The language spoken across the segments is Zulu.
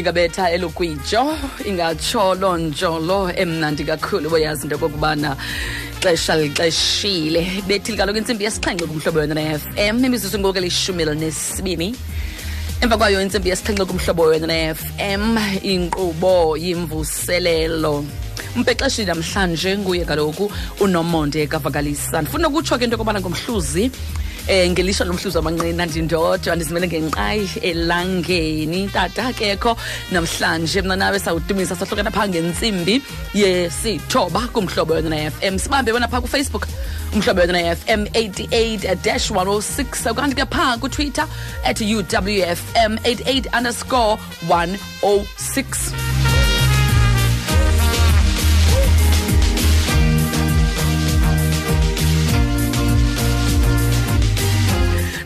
lingabetha elugwijo ingatsholo njolo emnandi kakhulu boyazi into okokubana xesha lixeshile bethile kaloku intsimbi yesixhenxe kumhlobo wena ne-fm imizuzu ngoku elishumi elinesibini emva kwayo intsimbi yesixhenxe kumhlobo wena ne-fm inkqubo yimvuselelo. Umpexeshi namhlanje nguye kaloku unomonde kavakalisa ndifuna ukutsho ke into yokobana ngomhluzi eh ngelishwa lomhluzi wamanqina ndindodwa ndizimele ngenqayi elangeni. Tata kekho namhlanje mna nawe sawudumisa sahlukana phaa ngentsimbi yesithoba kumhlobo wena na-fm sibambe wena phaa kufacebook umhlobo wena na-fm 88 dash 106 ukanti ke phaa kutwitter at uwfm 88 underscore 106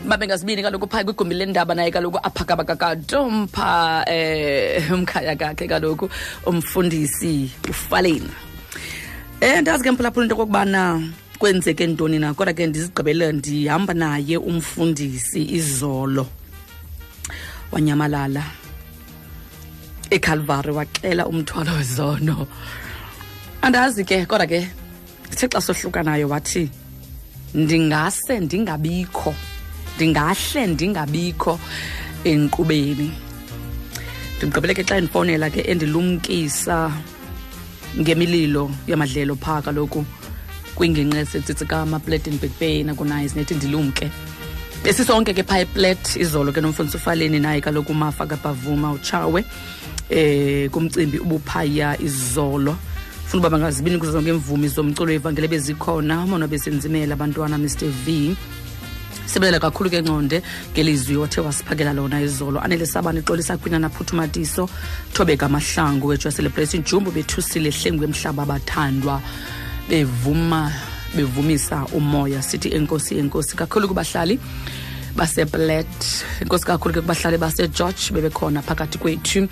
babe ngasibini kaloku phaa kwigumbi lendaba naye kaloku aphakabakakadompha eh umkhaya kakhe kaloku umfundisi ufaleni. Eh ndazi ke mphulaphula into okokubana kwenzeke ntoni na kodwa ke ndizigqibele ndihamba naye umfundisi izolo. Wanyamalala. eCalvary waxela umthwalo wezono. Andazi ke kodwa ke sithe xa sohlukanayo wathi ndingase ndingabikho. Ndingahle ndingabikho enkqubeni. Ndimgqibele ke xa ndifowunela ke endilumkisa ngemililo yamadlelo phaa kaloku kwingingqi esetsitsika amapletenburg bay nakunaye sinethi ndilumke. Besisonke ke phaa eplet izolo ke nomfundisi ufaleni naye kaloku umafa kapavuma utshawe eh kumcimbi ubuphaya izolo. Funa uba bangazibini kuzo zonke imvumi zomculo evangele bezikhona umona besenzimela abantwana mr v. sibelela kakhulu ke nconde ngelizwi othe wasiphakela lona izolo anele sabane xolisa kwina naphuthumatiso thobeka amahlangu wethu yacelebration jumbo bethusile hlengu emhlaba abathandwa bevuma bevumisa umoya. Sithi enkosi enkosi kakhulu kubahlali. Baseplet inkosi kakhulu ke kubahlali basegeorge bebekhona phakathi kwethu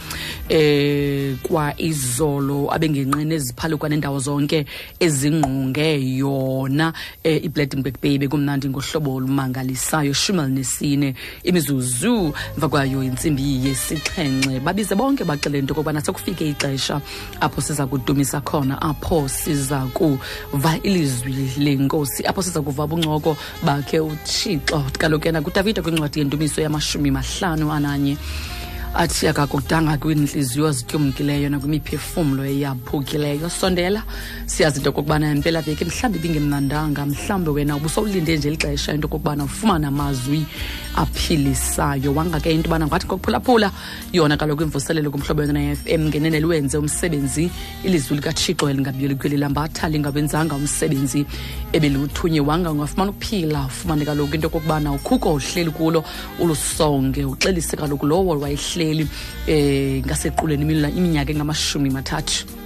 eh kwa izolo abengenqeni eziphalukwa nendawo zonke ezingqunge yona eh, ibladenburg bay bekumnandi ngohlobo olumangalisayo shumalinesine imizuzu emva kwayo intsimbi yesixhenxe. Babize bonke baxele into okokubana sekufike ixesha apho siza kudumisa khona apho siza kuva ilizwi lenkosi apho siza kuva buncoko bakhe uthixo. Kaloku yena udavida kwincwadi yendumiso yamashumi mahlanu ananye athi akakudanga kwiintliziyo zityumkileyo nakwimiphefumlo eyaphukileyo. Sondela siyazi into okokubana impelaveki mhlawumbi ibingemnandanga mhlawumbi wena ubusowulinde nje lixesha into okokubana ufumane amazwi aphilisayo. Wangake into yobana ngathi kokuphulaphula yona kaloku imvuselelo kumhlobo wena ne-fm ngenene luwenze umsebenzi. Ilizwi likatshixo elingabiyelikweli lambatha lingawenzanga umsebenzi ebeliwuthunye wanga ungafumana ukuphila ufumane kaloku into yokokubana ukhuko uhleli kulo ulusonge uxelise kaloku lowo wayehleli eh ngasequleni iminyaka engamashumi mathathu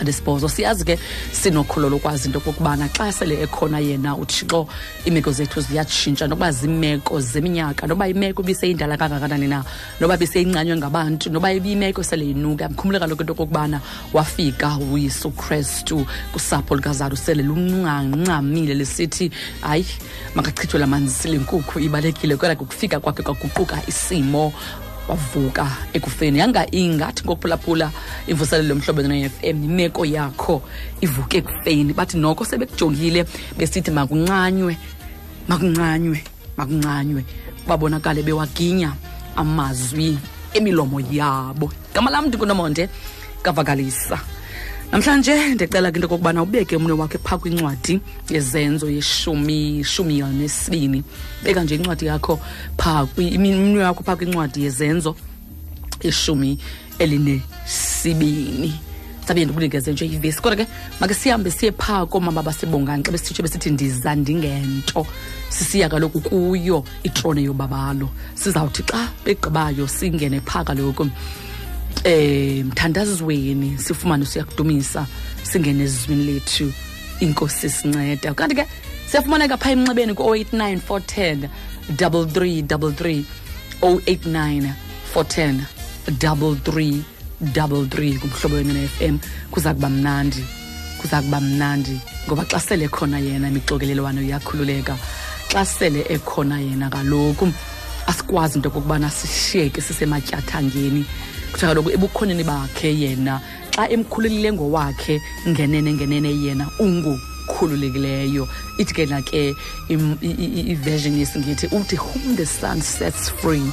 anesibhozo siyazi ke sinokholo lokwazi into okokubana xa sele ekhona yena uthixo iimeko zethu ziyatshintsha nokuba zimeko zeminyaka noba imeko ibiseyindala kangakanani na noba biseyincanywe ngabantu noba ibimeko sele inuka mkhumbule kaloku into okokubana wafika uyesu krestu kusapho lukazaro sele luncancamile lisithi hayi makachithwe lamanzi silenkukhu ibalekile. Kwela kukufika kwakhe kwaguquka isimo wavuka ekufeni. Yanga ingathi ngokuphulaphula imvuselelo yomhlobo ne-fm imeko yakho ivuke ekufeni. Bathi noko sebekujongile besithi makuncanywe makuncanywe makuncanywe. Babonakale bewaginya amazwi emilomo yabo. Gama lam ndikunomonde kavakalisa. Namhlanje ndicela ke into okokubana ubeke umnwe wakhe phaa kwincwadi yezenzo yeshumi shumi nesibini. Beka nje incwadi yakho phaa umnwe wakho phaa kwincwadi yezenzo yeshumi elinesibini. Sabe ndikunikeze nje ivesi kodwa ke make sihambe siye phaa koomama basebongani xa besitsho besithi ndiza ndingento. Sisiya kaloku kuyo itrone yobabalo. Sizawuthi xa begqibayo singene phaa kaloku. Eh mthandazweni sifumane siyakudumisa singene ezizwini lethu. Inkosi sinceda kanti ke siyafumaneka phaa emnxebeni ku-089 410 3333 089 410 3333 kumhlobo wena ne-fm kuza kuba mnandi kuza kuba mnandi ngoba xa sele ekhona yena imixokelelwano iyakhululeka. Xa sele ekhona yena kaloku asikwazi into okokubana sishiyeke sisematyathangeni. Kuthiwa kaloku ebukhoneni bakhe yena. Xa emkhululile ngowakhe ngenene ngenene yena ungukhululekileyo. Ithi ke na ke iversion yesingithi uthi whom the sun sets free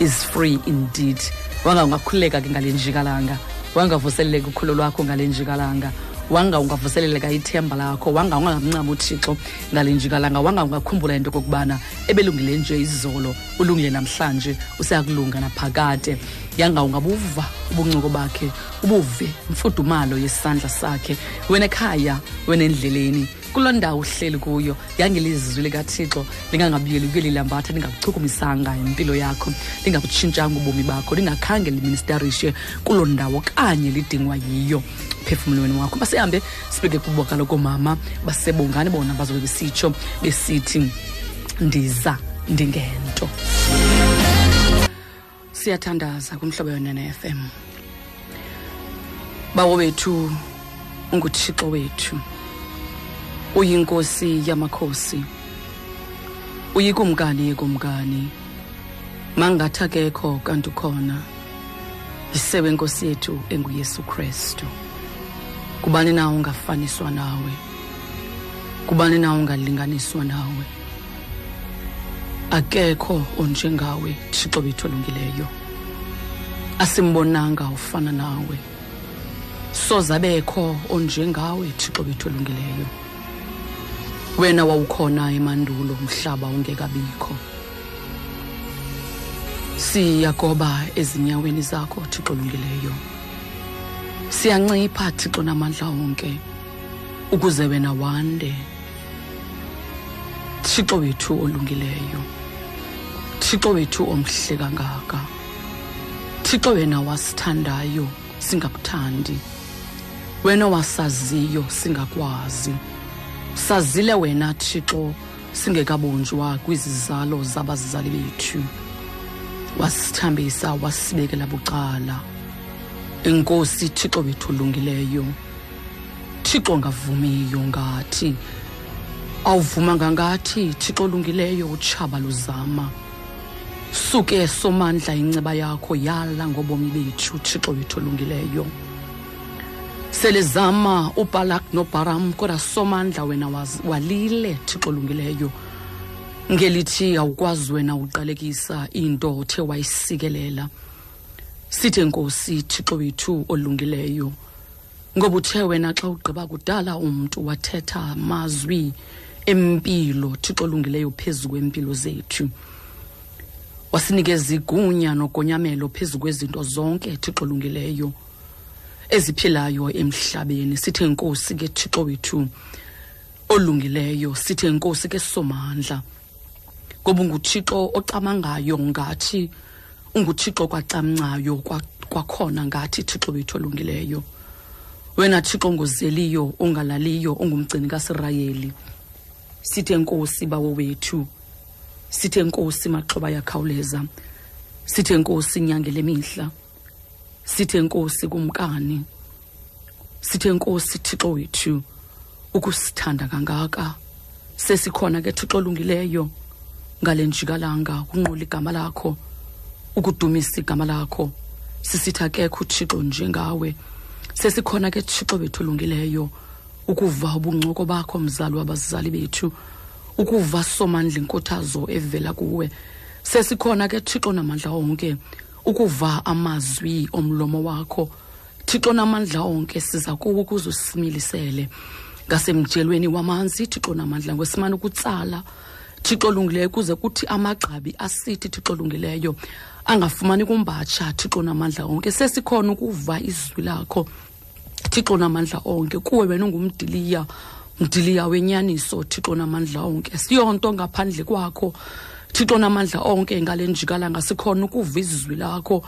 is free indeed. Wanga ungakhululeka ke ngale njikalanga. Wangavuseleleka ukholo lwakho ngale njikalanga. Wanga ungavuseleleka ithemba lakho. Wanga ungangamncama uthixo ngale njikalanga. Wanga ungakhumbula into okokubana ebelungile nje izolo ulungile namhlanje useyakulunga naphakade. Yanga ungabuva ubuncuko bakhe ubuve imfudumalo yesandla sakhe. Wena ekhaya wena endleleni kuloo ndawo uhleli kuyo yangelizwi likathixo lingangabuyeli kuyo lilambatha lingakuchukumisanga impilo yakho lingakutshintshanga ubomi bakho lingakhange liministarishe kuloo ndawo kanye lidingwa yiyo. Phefumulweni wakho basihambe sibeke kubo kaloku mama basebongani bona bazobe besitsho besithi ndiza ndingento. Siyathandaza kumhlobo yonene FM bawo bethu unguthixo wethu. Uyinkosi yamakhosi. Uyikumkani yekumkani. Mangathi akekho kanti ukhona. Yisewe inkosi yethu enguyesu kristu. Kubani na ungafaniswa nawe? Kubani na ungalinganiswa nawe? Akekho onjengawe thixo bethu olungileyo asimbonanga ufana nawe. Sozabekho onjengawe thixo bethu olungileyo wena wawukhona emandulo umhlaba ungekabikho. Siyagoba ezinyaweni zakho thixo olungileyo siyancipha thixo namandla onke ukuze wena wande. Thixo wethu olungileyo. Thixo wethu omhle kangaka. Thixo wena wasithandayo singakuthandi. Wena wasaziyo singakwazi. Sazile wena thixo singekabunjwa kwizizalo zabazali bethu. Wasithambisa wasibekela bucala. Inkosi thixo bethu olungileyo. Thixo ngavumiyo ngathi awuvumanga ngathi thixo olungileyo utshaba luzama. Suke somandla inceba yakho yala ngobomi bethu thixo wethu olungileyo. Selezama ubalak nobharam kodwa somandla wena walile thixo olungileyo. Ngelithi awukwazi wena uqalekisa into othe wayisikelela. Sithe nkosi thixo wethu olungileyo ngoba uthe wena xa ugqiba kudala umntu wathetha amazwi empilo thixo olungileyo phezu kwempilo zethu. Wasinikeza igunya nogonyamelo phezu kwezinto zonke thixo olungileyo eziphilayo emhlabeni. Sithe nkosi ke thixo wethu olungileyo sithe nkosi ke somandla ngoba unguthixo ocamangayo ngathi unguthixo kwacamncayo kwakhona ngathi thixo wethu olungileyo. Wena thixo ngozeliyo ongalaliyo ongumgcini kasirayeli. Sithe nkosi bawo wethu sithe nkosi maxhoba yakhawuleza sithe nkosi inyangele mihla sithe nkosi kumkani. Sithe nkosi thixo wethu ukusithanda kangaka. Sesikhona ke thixo olungileyo. Ngale njikalanga kunqula igama lakho ukudumisa igama lakho. Sisitha kekho uthixo njengawe. Sesikhona ke thixo bethu olungileyo. Ukuva ubungcoko bakho mzali wabazali bethu. Ukuva somandla inkuthazo evela kuwe. Sesikhona ke thixo namandla onke ukuva amazwi omlomo wakho. Thixo namandla onke siza kuwo ukuze usimilisele. Ngasemjelweni wamanzi thixo namandla ngwesimane ukutsala. Thixo olungileyo kuze kuthi amagqabi asithi thixo olungileyo. Angafumani kumbatsha thixo namandla onke. Sesikhona ukuva izwi lakho. Thixo namandla onke. Kuwe wena ungumdiliya mdiliya wenyaniso thixo namandla onke. Siyonto ngaphandle kwakho. Thixo namandla onke ngale njikalanga sikhona ukuva izwi lakho.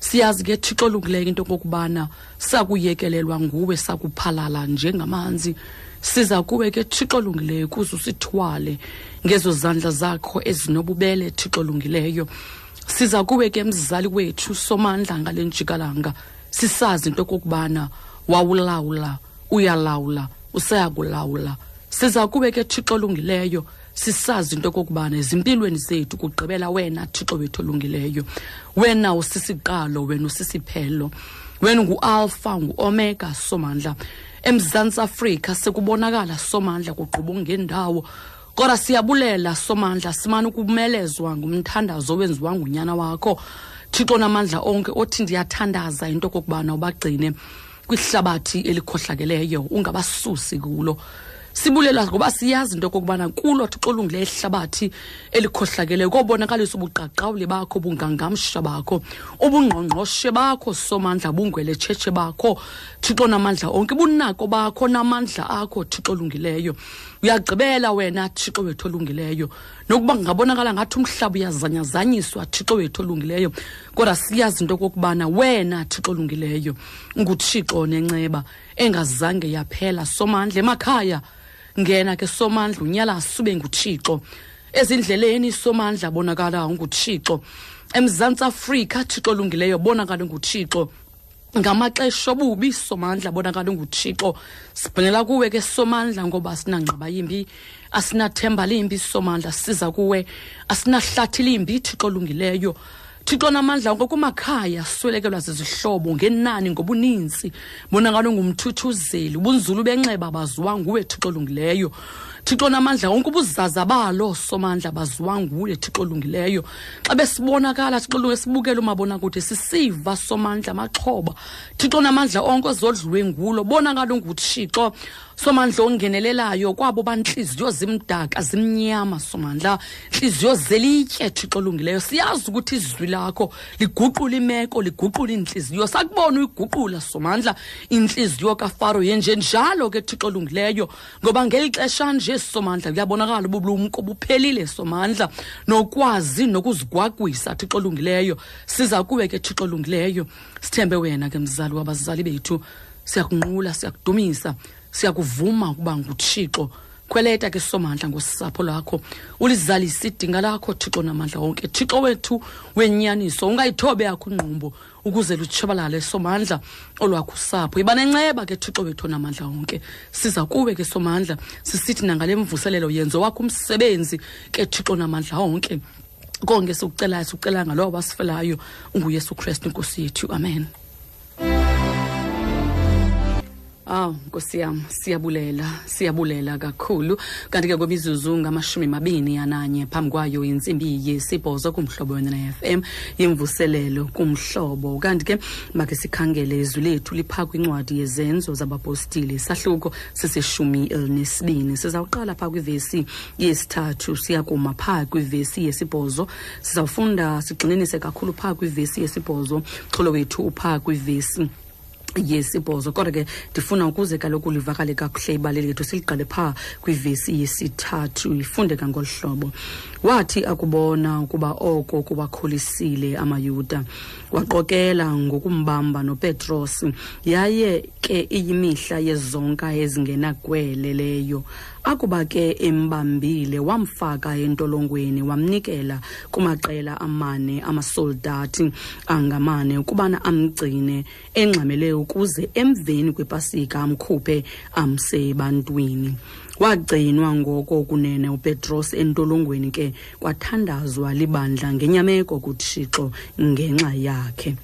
Siyazi ke thixo olungileyo into okokubana sakuyekelelwa nguwe sakuphalala njengamanzi. Siza kuwe ke thixo olungileyo kuze usithwale ngezo zandla zakho ezinobubele thixo olungileyo. Siza kuwe ke mzali wethu somandla ngale njikalanga. Sisazi into okokubana wawulawula uyalawula usayakulawula siza kube ke thixo olungileyo sisazi into okokubana ezimpilweni zethu kugqibela wena thixo wethu olungileyo. Wena usisiqalo wena usisiphelo. Wena ngualfa nguomega somandla emzantsi afrika sekubonakala somandla kugqubuka ngendawo kodwa siyabulela somandla simane ukumelezwa ngumthandazo owenziwa ngunyana wakho. Thixo namandla onke othi ndiyathandaza into okokubana ubagcine kwihlabathi elikhohlakeleyo ungabasusi kulo. Sibulela ngoba siyazi into okokubana kulo thixo olungileyo ihlabathi elikhohlakeleyo kobonakalisa ubuqaqawuli bakho bungangamsha bakho ubungqongqoshe bakho somandla bungweletshetshetshe bakho. Thixo namandla onke bunako bakho namandla akho thixo olungileyo. Uyagqibela wena thixo wethu olungileyo. Nokuba ngabonakala ngathi umhlaba uyazanyazanyiswa thixo wethu olungileyo. Kodwa siyazi into okokubana wena thixo olungileyo nguthixo nenceba engazange yaphela somandla emakhaya. Ngena ke somandla unyala asube nguthixo. Ezindleleni somandla bonakala unguthixo emzantsi afrika thixo olungileyo bonakala unguthixo ngamaxesha obubi somandla bonakala unguthixo. Sibhenela kuwe ke somandla ngoba asinangqaba yimbi asinathemba limbi somandla siza kuwe asinahlathi limbi thixo olungileyo. Thixo namandla ngokumakhaya swelekelwa zizihlobo ngenani ngobuninzi. Bonakala ungumthuthuzeli ubunzulu benxeba baziwa nguwe thixo olungileyo thixo namandla wonke ubuzaza balo somandla baziwa nguye thixo olungileyo. Xa besibonakala thixo lunge sibukele umabonakude sisiva somandla amaxhoba. Thixo namandla onke ozodliwe ngulo bonakala unguthixo somandla ongenelelayo kwabo bantliziyo zimdaka zimnyama somandla. Ntliziyo zelitye thixo olungileyo. Siyazi ukuthi izwi lakho liguqula imeko liguqula intliziyo. Sakubona uyiguqula somandla. Intliziyo kafaro yenjenjalo ke thixo olungileyo. Ngoba ngeli xesha nje somandla kuyabonakala ubulumko buphelile somandla. Nokwazi nokuzigwagwisa thixo olungileyo. Siza kuwe ke thixo olungileyo. Sithembe wena ke mzali wabazali bethu. Siyakunqula siyakudumisa siyakuvuma ukuba nguthixo. Khweleta ke somandla ngosapho lakho ulizalise idinga lakho thixo namandla wonke. Thixo wethu wenyaniso ungayithobe yakho ingqumbo ukuze lutshabalale somandla olwakho usapho. Iba nenceba ke thixo wethu namandla wonke. Siza kuwe ke somandla sisithi nangale mvuselelo yenzo wakho umsebenzi ke thixo namandla wonke. Konke sikucelayo sikucela ngalowo basifelayo unguyesu kristu inkosi yethu. Amen Aw Nkosi yam siyabulela siyabulela kakhulu. Kanti ke kwemizuzu ngamashumi mabini yananye phambi kwayo insimbi yesibhozo kumhlobo wena FM yemvuselelo kumhlobo. Kanti ke make sikhangele izwi lethu liphaa kwincwadi yezenzo zabapostile sahluko seseshumi elinesibini. Sizawuqala pha kwivesi yesithathu siyakuma phaa kwivesi yesibhozo. Sizawufunda sigxininise kakhulu phaa kwivesi yesibhozo. Xholo wethu upha kwivesi yesibhozo kodwa ke ndifuna ukuze kaloku livakale kakuhle ibali lethu siliqale phaa kwivesi yesithathu ifunde kangolu hlobo. Wathi akubona ukuba oko kubakholisile amayuda. Waqokela ngokumbamba nopetros. Yaye ke iyimihla yezonka ezingenagweleleyo akuba ke embambile wamfaka entolongweni wamnikela kumaqela amane amasoldati angamane ukubana amgcine engxamele ukuze emveni kwepasika amkhuphe amse ebantwini wagcinwa ngoko kunene upetros entolongweni ke kwathandazwa libandla ngenyameko kuthixo ngenxa yakhe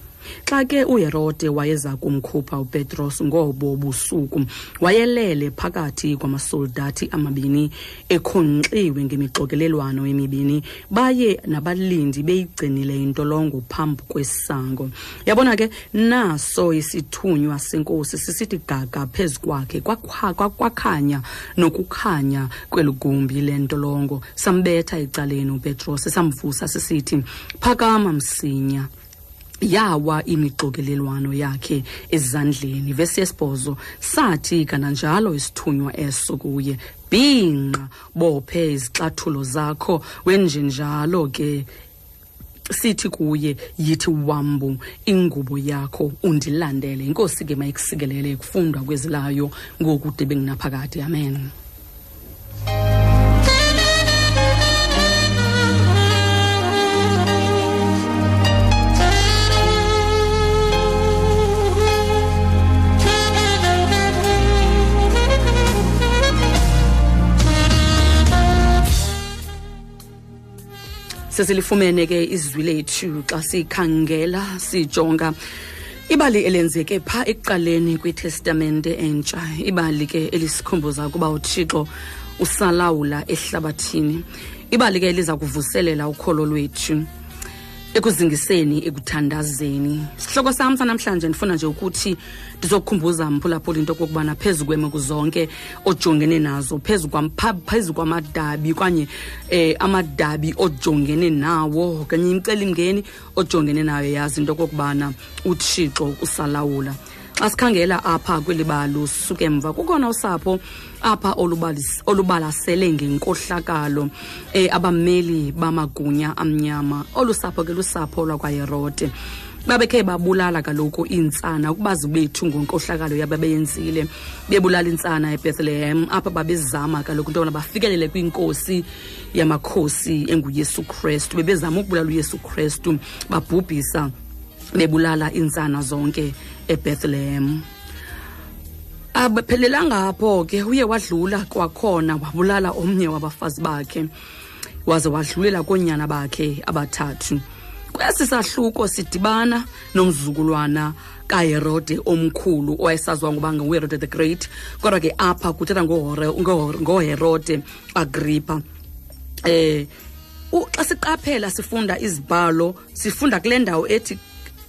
xa ke uherode wayeza kumkhupha upetros ngobo busuku wayelele phakathi kwamasoldathi amabini ekhonxiwe ngemixokelelwano emibini baye nabalindi beyigcinile intolongo phambi kwesango. Yabona ke naso isithunywa senkosi sisithi gaga phezu kwakhe kwakhanya nokukhanya kwelugumbi lentolongo. Sambetha ecaleni upetros samvusa sisithi phakama msinya yawa imixokelelwano yakhe ezandleni. Vesi yesibhozo sathi kananjalo isithunywa eso kuye bhinqa bophe izixathulo zakho. Wenjenjalo ke sithi kuye yithi wambu ingubo yakho undilandele. Inkosi ke mayikusikelele kufundwa kwezilayo ngokude benginaphakade amen sesilifumene ke izwi lethu xa sikhangela sijonga ibali elenzeke pha ekuqaleni kwitestamente entsha ibali ke elisikhumbuza ukuba uthixo usalawula ehlabathini. Ibali ke liza kuvuselela ukholo lwethu ekuzingiseni ekuthandazeni. Sihloko sam sanamhlanje ndifuna nje ukuthi ndizokukhumbuza mphulaphula into okokubana phezu kweemeko zonke ojongene nazo phezu phezu kwamadabi okanye eh amadabi ojongene nawo okanye imcelimngeni ojongene nayo yazi into okokubana uthixo usalawula xa sikhangela apha kweli balo suke emva. Kukhona usapho apha olubalasele ngenkohlakalo eh abameli bamagunya amnyama. Olu sapho ke lusapho lwakwayerote babekhe babulala kaloku iintsana ukuba zibethu ngonkohlakalo yababeyenzile bebulala intsana ebethlehem apha babezama kaloku into yobana bafikelele kwinkosi yamakhosi enguyesu kristu. Bebezama ukubulala uyesu kristu babhubhisa bebulala iintsana zonke eBethlehem. Abaphelelanga apho ke uye wadlula kwakhona wabulala omnye wabafazi bakhe waze wadlulela koonyana bakhe abathathu. Kwesi sahluko sidibana nomzukulwana kaherode omkhulu owayesaziwa ngoba nguherode the great kodwa ke apha kuthetha ngoherode agrippa. Eh xa siqaphela sifunda izibhalo sifunda kule ndawo ethi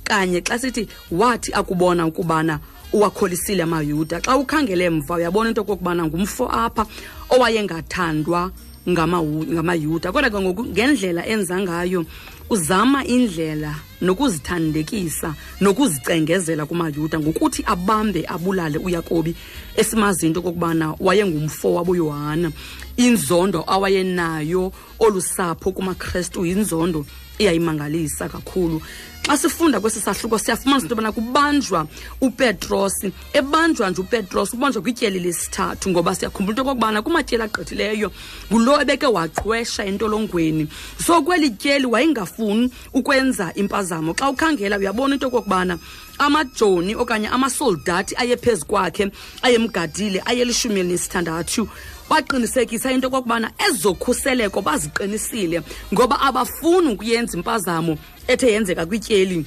kanye xa sithi wathi akubona ukubana uwakholisile amayuda. Xa ukhangele mva uyabona into okokubana ngumfo apha owayengathandwa ngamayuda. Kodwa ke ngoku ngendlela enza ngayo uzama indlela nokuzithandekisa nokuzicengezela kumayuda ngokuthi abambe abulale uyakobi esimazi into okokubana wayengumfo waboyohana inzondo awayenayo olusapho kumakrestu yinzondo iyayimangalisa kakhulu xa sifunda kwesi sahluko siyafumana into yobana kubanjwa upetros. Ebanjwa nje upetros ubanjwa kwityeli lesithathu ngoba siyakhumbula into okokubana kumatyeli agqithileyo ngulo ebeke waqhwesha entolongweni. So kweli tyeli wayengafuni ukwenza impazamo. Xa ukhangela uyabona into okokubana amajoni okanye amasoldati aye phezu kwakhe ayemgadile ayelishumi elinesithandathu waqinisekisa into okokubana ezokhuseleko baziqinisile ngoba abafuni ukuyenza impazamo ethe yenzeka kwityeli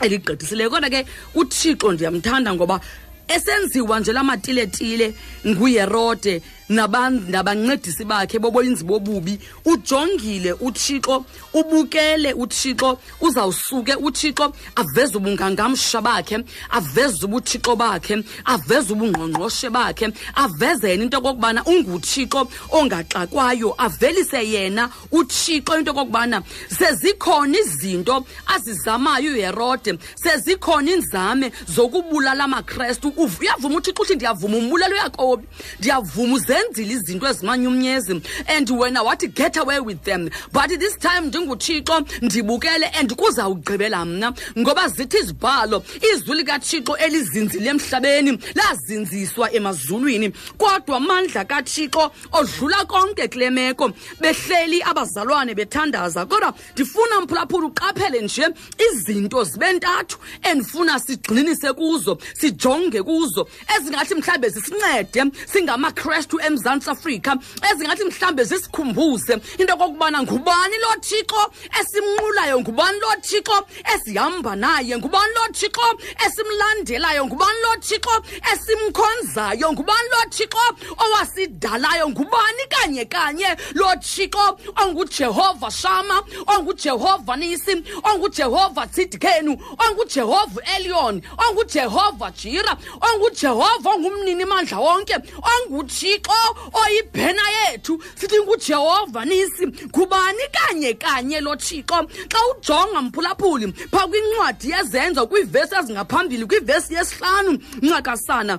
eligqithisileyo kodwa ke uthixo ndiyamthanda ngoba esenziwa nje lamatiletile nguherode nabancedisi bakhe boboyinzi bobubi. Ujongile uthixo ubukele uthixo uzawusuke uthixo aveze ubungangamsha bakhe aveze ubuthixo bakhe aveze ubungqongqoshe bakhe aveze yena into okokubana unguthixo ongaxakwayo avelise yena uthixo into okokubana sezikhona izinto azizamayo uherode sezikhona iinzame zokubulala amakrestu. Uyavuma uthixo uthi ndiyavuma umbulalo uyakobi ndiyavuma uzenzile izinto ezimanyumnyezi and wena wathi get away with them. But this time ndinguthixo ndibukele and kuzawugqibela mna. Ngoba zithi izibhalo izwi likathixo elizinzile emhlabeni lazinziswa emazulwini. Kodwa amandla kathixo odlula konke kule meko. Behleli abazalwane bethandaza. Kodwa ndifuna mphulaphula uqaphele nje izinto zibe ntathu endifuna sigxininise kuzo sijonge kuzo. Ezingathi mhlawumbe zisincede singamakrestu emzantsi afrika ezingathi mhlawumbe zisikhumbuze into okokubana ngubani lo thixo esimnqulayo ngubani lo thixo esihamba naye ngubani lo thixo esimlandelayo ngubani lo thixo esimkhonzayo ngubani lo thixo owasidalayo ngubani kanye kanye lo thixo ongujehova shama ongujehova nisi ongujehova tsidkenu ongujehova elion ongujehova jira ongujehova ongumnini mandla wonke onguthixo oyibhena yethu sithi ngujehova nisi ngubani kanye kanye lo thixo? Xa ujonga mphulaphuli phaa kwincwadi yezenzo kwiivesi ezingaphambili kwivesi yesihlanu ncakasana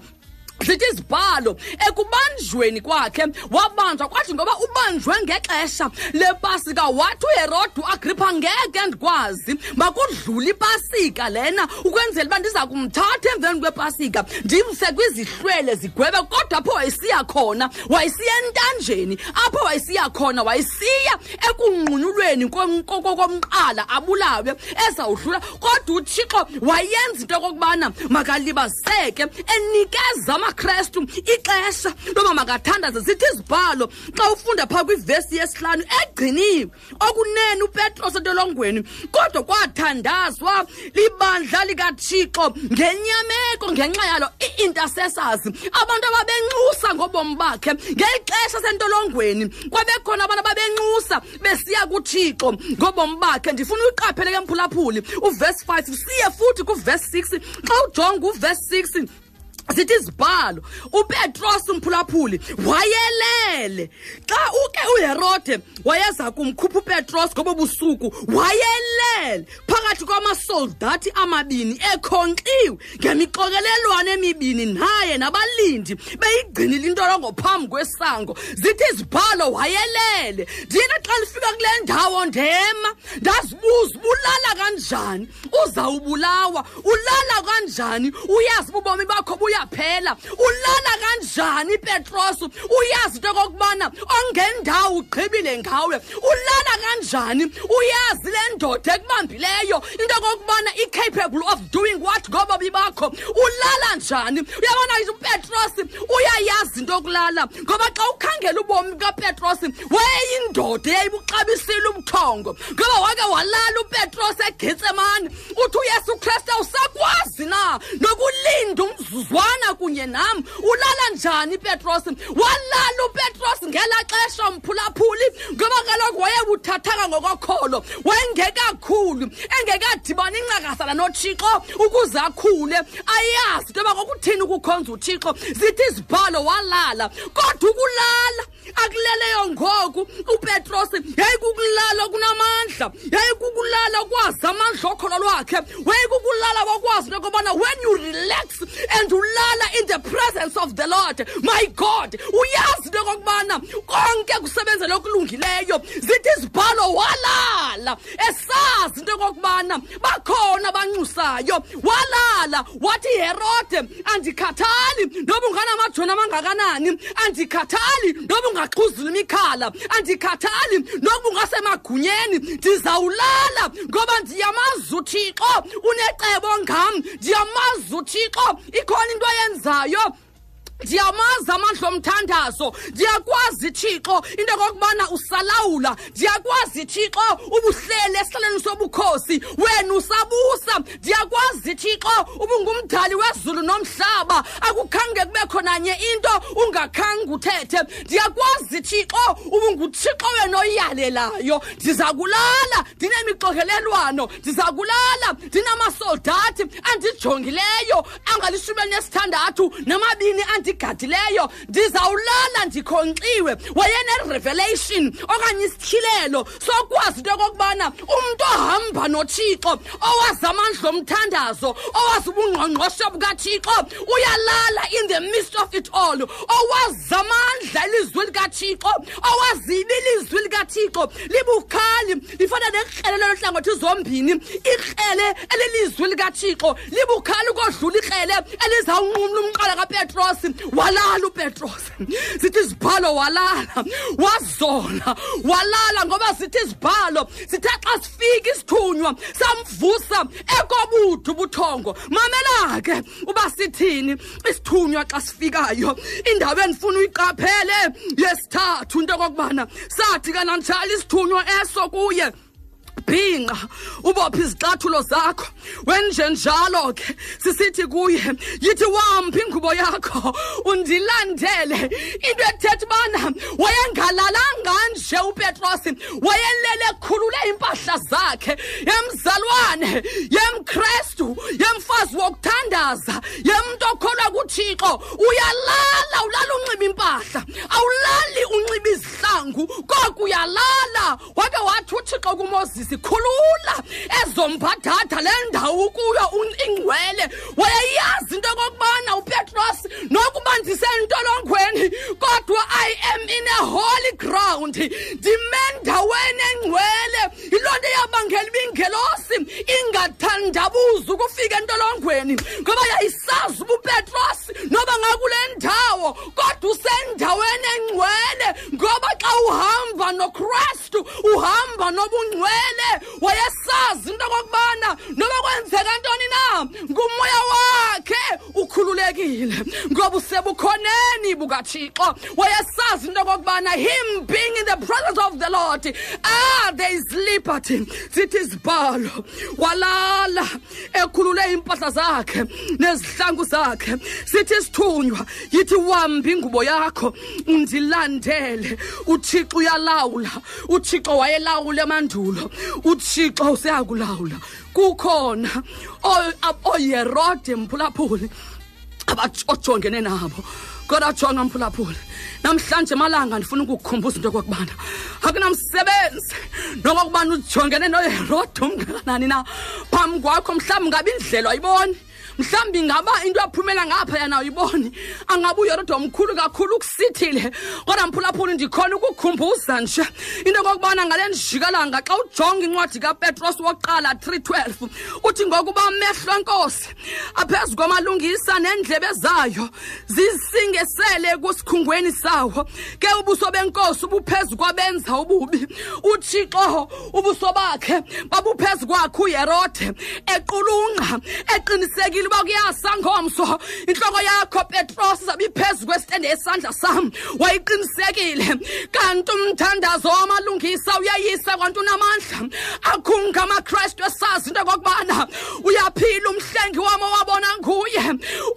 zithi izibhalo ekubanjweni kwakhe wabanjwa kwathi ngoba ubanjwe ngexesha lepasika wathi uherode uagripha ngeke ndikwazi makudlule ipasika lena ukwenzela uba ndiza kumthatha emveni kwepasika ndimse kwizihlwele zigwebe kodwa apho wayesiya khona wayesiya entanjeni. Apho wayesiya khona wayesiya ekunqunulweni komqala abulawe ezawudlula. Kodwa uthixo wayenza into yokokubana makalibazeke enikeza singamakrestu ixesha. Loba makathandaze zithi izibhalo xa ufunda phaa kwivesi yesihlanu egciniwe okunene upetros entolongweni kodwa kwathandazwa libandla likathixo ngenyameko ngenxa yalo ii-intercessors abantu ababenxusa ngobomi bakhe ngeli xesha sentolongweni kwabekhona abantu ababenxusa besiya kuthixo ngobomi bakhe. Ndifuna uyiqaphele ke mphulaphuli uvesi 5 siye futhi kuvesi 6 xa ujonga uvesi 6 sithi izibhalo upetros umphulaphuli wayelele. Xa uke uherode wayeza kumkhupha upetros ngobo busuku wayelele phakathi kwamasoldathi amabini ekhonkxiwe ngemixokelelwano emibini naye nabalindi beyigcinile intolongo phambi kwesango. Zithi izibhalo wayelele. Ndiyena xa lifika kule ndawo ndema ndazibuza ubulala kanjani? Uzawubulawa. Ulala kanjani? Uyazi ubomi bakho buyaphela ulala kanjani ipetros uyazi into okokubana ongendawo ugqibile ngawe. Ulala kanjani? Uyazi le ndoda ekubambileyo into okokubana i-capable of doing what ngobomi bakho. Ulala njani? Uyabona upetros uyayazi into yokulala ngoba xa ukhangela ubomi bukapetros wayeyindoda eyayibuxabisile ubuthongo ngoba wake walala upetros egetsemane uthi uyesu kristu awusakwazi na nokulinda umzuzwana kunye nam ulala njani ipetros walala upetros ngela xesha mphulaphuli ngoba kaloku wayebuthathaka ngokokholo wayengekakhulu engekadibani incakasana nothixo ukuze akhule. Ayazi into yoba kokuthini ukukhonza uthixo zithi izibhalo walala kodwa ukulala akuleleyo ngoku upetros. Yayikukulala kunamandla yayikukulala kwazi amandla okholo lwakhe wayikukulala wakwazi into yokubana when you relax and ulala in the presence of the lord. My god uyazi into yokokubana konke kusebenzele okulungileyo zithi izibhalo walala. Esazi into yokokubana bakhona abanxusayo. Walala wathi herode andikhathali noba unganamajoni amangakanani. Andikhathali noba ungaxhuzula imikhala. Andikhathali nokuba ungasemagunyeni. Ndizawulala ngoba ndiyamazi uthixo unecebo ngam. Ndiyamazi uthixo ikhona into ayenzayo ndiyamazi amandla omthandazo. Ndiyakwazi thixo into yokokubana usalawula. Ndiyakwazi thixo ubuhleli esihlaleni sobukhosi. Wena usabusa. Ndiyakwazi thixo ubungumdali wezulu nomhlaba. Akukhange kube khonanye into ungakhange uthethe. Ndiyakwazi thixo ubunguthixo wena oyalelayo ndiza kulala ndinemixokelelwano ndiza kulala ndinamasoldathi. Andijongileyo angalishumi elinesithandathu namabini andigadileyo ndizawulala ndikhonkxiwe wayenerevelation okanye isityhilelo sokwazi into yokokubana umntu ohamba nothixo owazi amandla omthandazo owazi ubungqongqoshe bukathixo uyalala in the midst of it all. Owazi amandla ilizwi likathixo owazibi ilizwi likathixo. Libukhali lifana nekrele loluhlangothi zombini ikrele elilizwi likathixo libukhali ukodlula ikrele elizawunqumla umqala kapetros. Walala upetros. Zithi izibhalo walala. Wazola walala ngoba zithi izibhalo sithe xa sifika isithunywa samvusa ekobuddu ubuthongo. Mamela ke uba sithini? Isithunywa xa sifikayo indawo endifuna uyiqaphele yesithathu into okokubana sathi kananjalo isithunywa eso kuye. Bhinqa ubophe izixathulo zakho. Wenje njalo ke sisithi kuye yithi wamphi ingubo yakho? Undilandele. Into ethetha ubana wayengalalanga nje upetros wayelele ekhulule iimpahla zakhe yemzalwane yemkrestu yemfazi wokuthandaza yemntu okholwa kuthixo. Uyalala ulala unxiba impahla awulali unxiba izihlangu koko uyalala. Wake wathi uthixo kumoses khulula ezombadada le ndawo kuyo ingcwele wayeyazi into okokubana upetros nokuba ndisentolongweni kodwa i am in a holy ground. Ndime endaweni engcwele. Yiloo nto yabangela ibingelosi ingathandabuzi ukufika entolongweni ngoba yayisazi uba upetros noba ngakule ndawo kodwa usendaweni engcwele ngoba xa uhamba nokrestu uhamba nobungcwele. Wayesazi into okokubana noba kwenzeka ntoni na ngumoya wakhe ukhululekile. Ubalulekile ngoba usebukhoneni bukathixo. Wayesazi into okokubana him being in the presence of the lord ah there is liberty. Sithi izibhalo walala ekhulule impahla zakhe nezihlangu zakhe. Sithi isithunywa yithi wambi ingubo yakho undilandele. Uthixo uyalawula. Uthixo wayelawula emandulo. Uthixo useyakulawula. Kukhona oyerode mphulaphuli abajongene nabo. Kodwa jonga mphulaphuli namhlanje malanga ndifuna ukukukhumbuza into yokokubana akunamsebenzi nokokubana ujongene noyeroda umngakanani na? Phambi kwakho mhlawumbi ngabe indlela ayiboni. Mhlawumbi ngaba into yaphumela ngapha yana uyiboni? Angabe uyerodwa omkhulu kakhulu ukusithile kodwa mphulaphula ndikhona ukukhumbuza nje. Into okokubana ngale ndijikalanga xa ujonga incwadi kapetros wokuqala 312 uthi ngokuba amehlo enkosi aphezu kwamalungisa neendlebe zayo zisingesele kusikhungweni sawo. Ke ubuso benkosi ubuphezu kwabenza ububi. Uthixo ubuso bakhe babuphezu kwakhe uyerode equlunqa eqinisekile uba kuyasa ngomso intloko yakho petros zabe iphezu kwesitende esandla sam wayiqinisekile. Kanti umthandazo wamalungisa uyayisa kwanti unamandla akhunga amakrestu esazi into okokubana uyaphila umhlengi wam owabona nguye.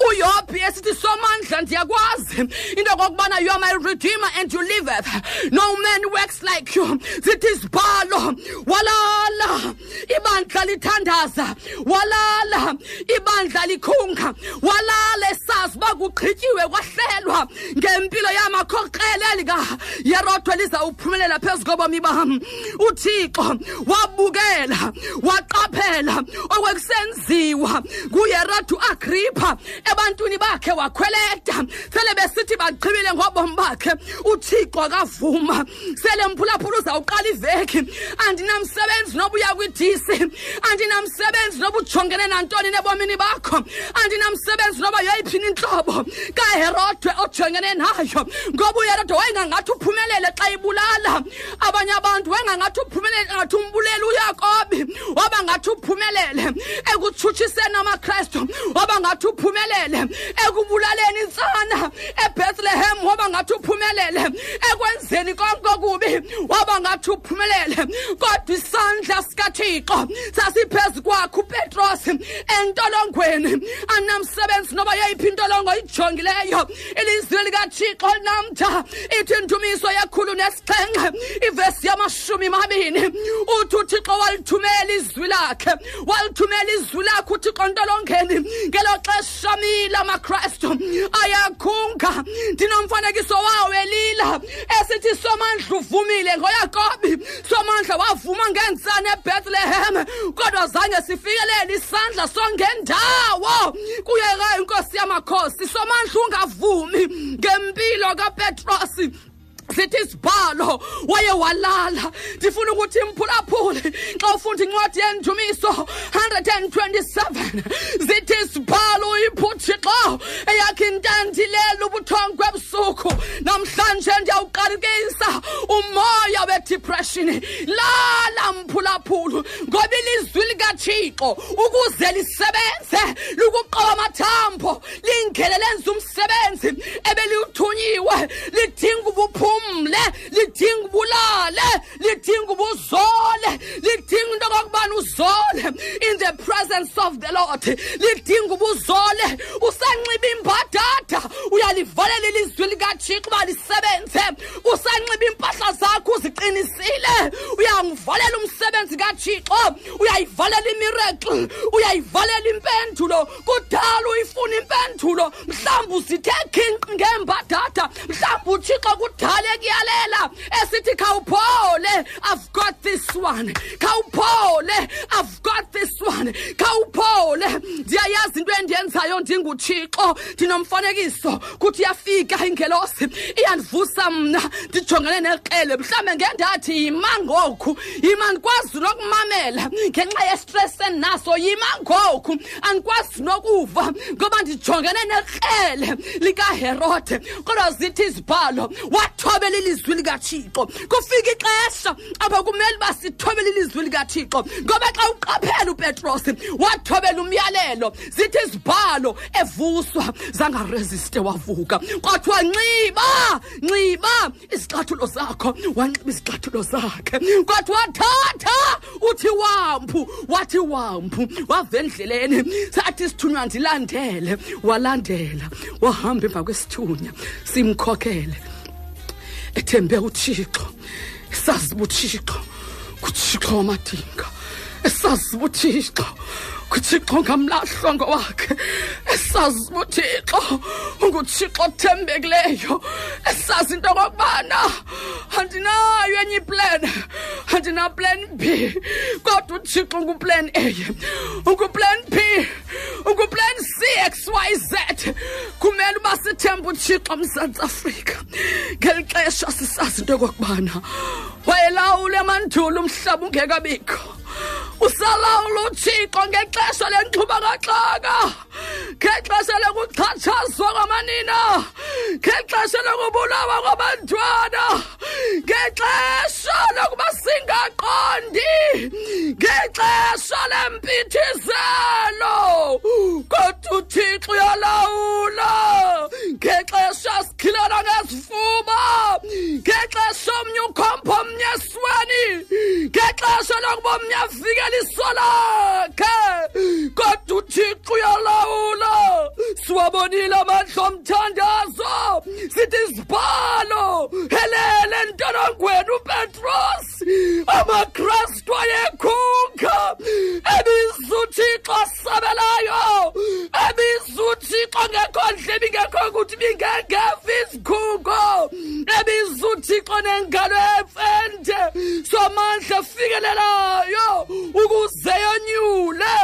Uyobhi esithi somandla ndiyakwazi into okokubana you are my redeemer and you liveth no man works like you. Zithi izibhalo walala ibandla lithandaza. Walala ibandla likhunga walala esazi uba kugqityiwe kwahlelwa ngempilo yamakhokrele likayerodwe lizawuphumelela phezu kobomi bam. Uthixo wabukela waqaphela okwekusenziwa nguyerodwe uagripha. Ebantwini bakhe wakhweleta sele besithi bagqibile ngobomi bakhe. Uthixo akavuma sele mphulaphula uzawuqala iveki. Andinamsebenzi noba uya kwidisi. Andinamsebenzi noba ujongene nantoni nebomini bakho. Andinamsebenzi noba yeyiphini intlobo kaherodwe ojongene nayo ngoba uherodwe wayengangathi uphumelele xa ibulala. Abanye abantu wayengangathi uphumelele ngathi umbulele uyakobi. Waba ngathi uphumelele ekutshutshiseni amakrestu waba ngathi uphumelele ekubulaleni intsana ebethlehem waba ngathi uphumelele ekwenzeni konke okubi. Waba ngathi uphumelele kodwa isandla sikathixo sasiphezu kwakho upetros entolongweni. Anamsebenzi noba yeyiphi intolongo ijongileyo ilizwi likathixo namtha ithi ndumiso yekhulu nesixhenxe ivesi yamashumi mabini uthi uthixo walithumela izwi lakhe walithumela izwi lakhe uthixo ntolongeni ngelo xesha mila amakrestu ayakhunga ndinomfanekiso wawo elila esithi somandla uvumile ngoyakobi somandla wavuma ngentsana ebethlehem kodwa zange sifikelele isandla songendawo kuyeka inkosi yamakhosi somandla ungavumi ngempilo kapetrosi sithi isibhalo waye walala. Ndifuna ukuthi mphulaphuli xa ufunda incwadi yendumiso 127 zithi isibhalo uyiphuthixo eyakhe intandilela ubuthongo ebusuku. Namhlanje ndiyawuqalekisa. Umoya wedepression. Lala mphulaphulu ngoba ilizwi likathixo ukuze lisebenze lukuqoba amathambo lingele lenze umsebenzi ebeliwuthunyiwe lidinga ubuphumle lidinga ubulale lidinga ubuzole lidinga into okokubana uzole. In the presence of the lord lidinga ubuzole usanxiba imbadada uyalivalela ilizwi likathixo uba lisebenze. Usanxiba iimpahla zakho uziqinisile. Uyangivalela umsebenzi kathixo uyayivalela imiracle uyayivalela impendulo. Kudala uyifuna impendulo mhlawumbi uzithe khinqi ngembadada mhlawumbi uthixo kudala ekuyalela esithi khawuphole i've got this one. Khawuphole i've got this one. Khawuphole. Ndiyayazi into endiyenzayo ndinguthixo ndinomfanekiso kuthi iyafika ingelosi iyandivusa mna ndijongene neqele. Mhlawumbe ngendathi yima ngoku yima ndikwazi nokumamela ngenxa yestress endinaso yima ngoku andikwazi nokuva ngoba ndijongene nekrele likaherode. Kodwa zithi izibhalo wathobela ilizwi likathixo. Kufika ixesha apho kumele uba walithobela ilizwi likathixo. Ngoba xa uqaphela upetros wathobela umyalelo zithi izibhalo evuswa zangaresiste wavuka. Kwathiwa nxiba nxiba izixathulo zakho. Wanxiba izixathulo zakhe. Kwathiwa thatha uthi wampu wathi wampu wava endleleni. Sathi sithunywa ndilandele. Walandela wahamba emva kwesithunya simkhokhele. Ethembe uthixo esazi ubuthixo kuthixo wamadinga esazi ubuthixo kuthixo ngamlahlwa ngowakhe esazi ubuthixo unguthixo othembekileyo. Esazi into okokubana andinayo enye iplan andinaplan b. Kodwa uthixo unguplan a unguplan b unguplan c x y z. Kumele uba sithemba uthixo mzantsi afrika. Ngeli xesha sisazi into yokokubana wayelawula emandulo umhlaba ungekabikho. Usalawula uthixo ngexesha lenxubakaxaka ngexesha lokuxhatshazwa kwamanina ngexesha lokubulawa kwabantwana ngexesha lokuba singaqondi ngexesha lempithizelo. Kodwa uthixo uyalawula ngexesha sikhilana ngezifuba ngexesha omnye ukhompa omnye esweni ngexesha lokuba omnye avikela iso lakhe kodwa uthixo uyalawula. Siwabonile amandla omthandazo. Sithi izibhalo helele entolongweni upetros amakristu ayekhunga ebiza uthixo asabelayo ebiza uthixo ngekho ndlebe ingekho kuthi bingengefa izikhungo ebiza uthixo nengalo efende somandla efikelelayo ukuze yonyule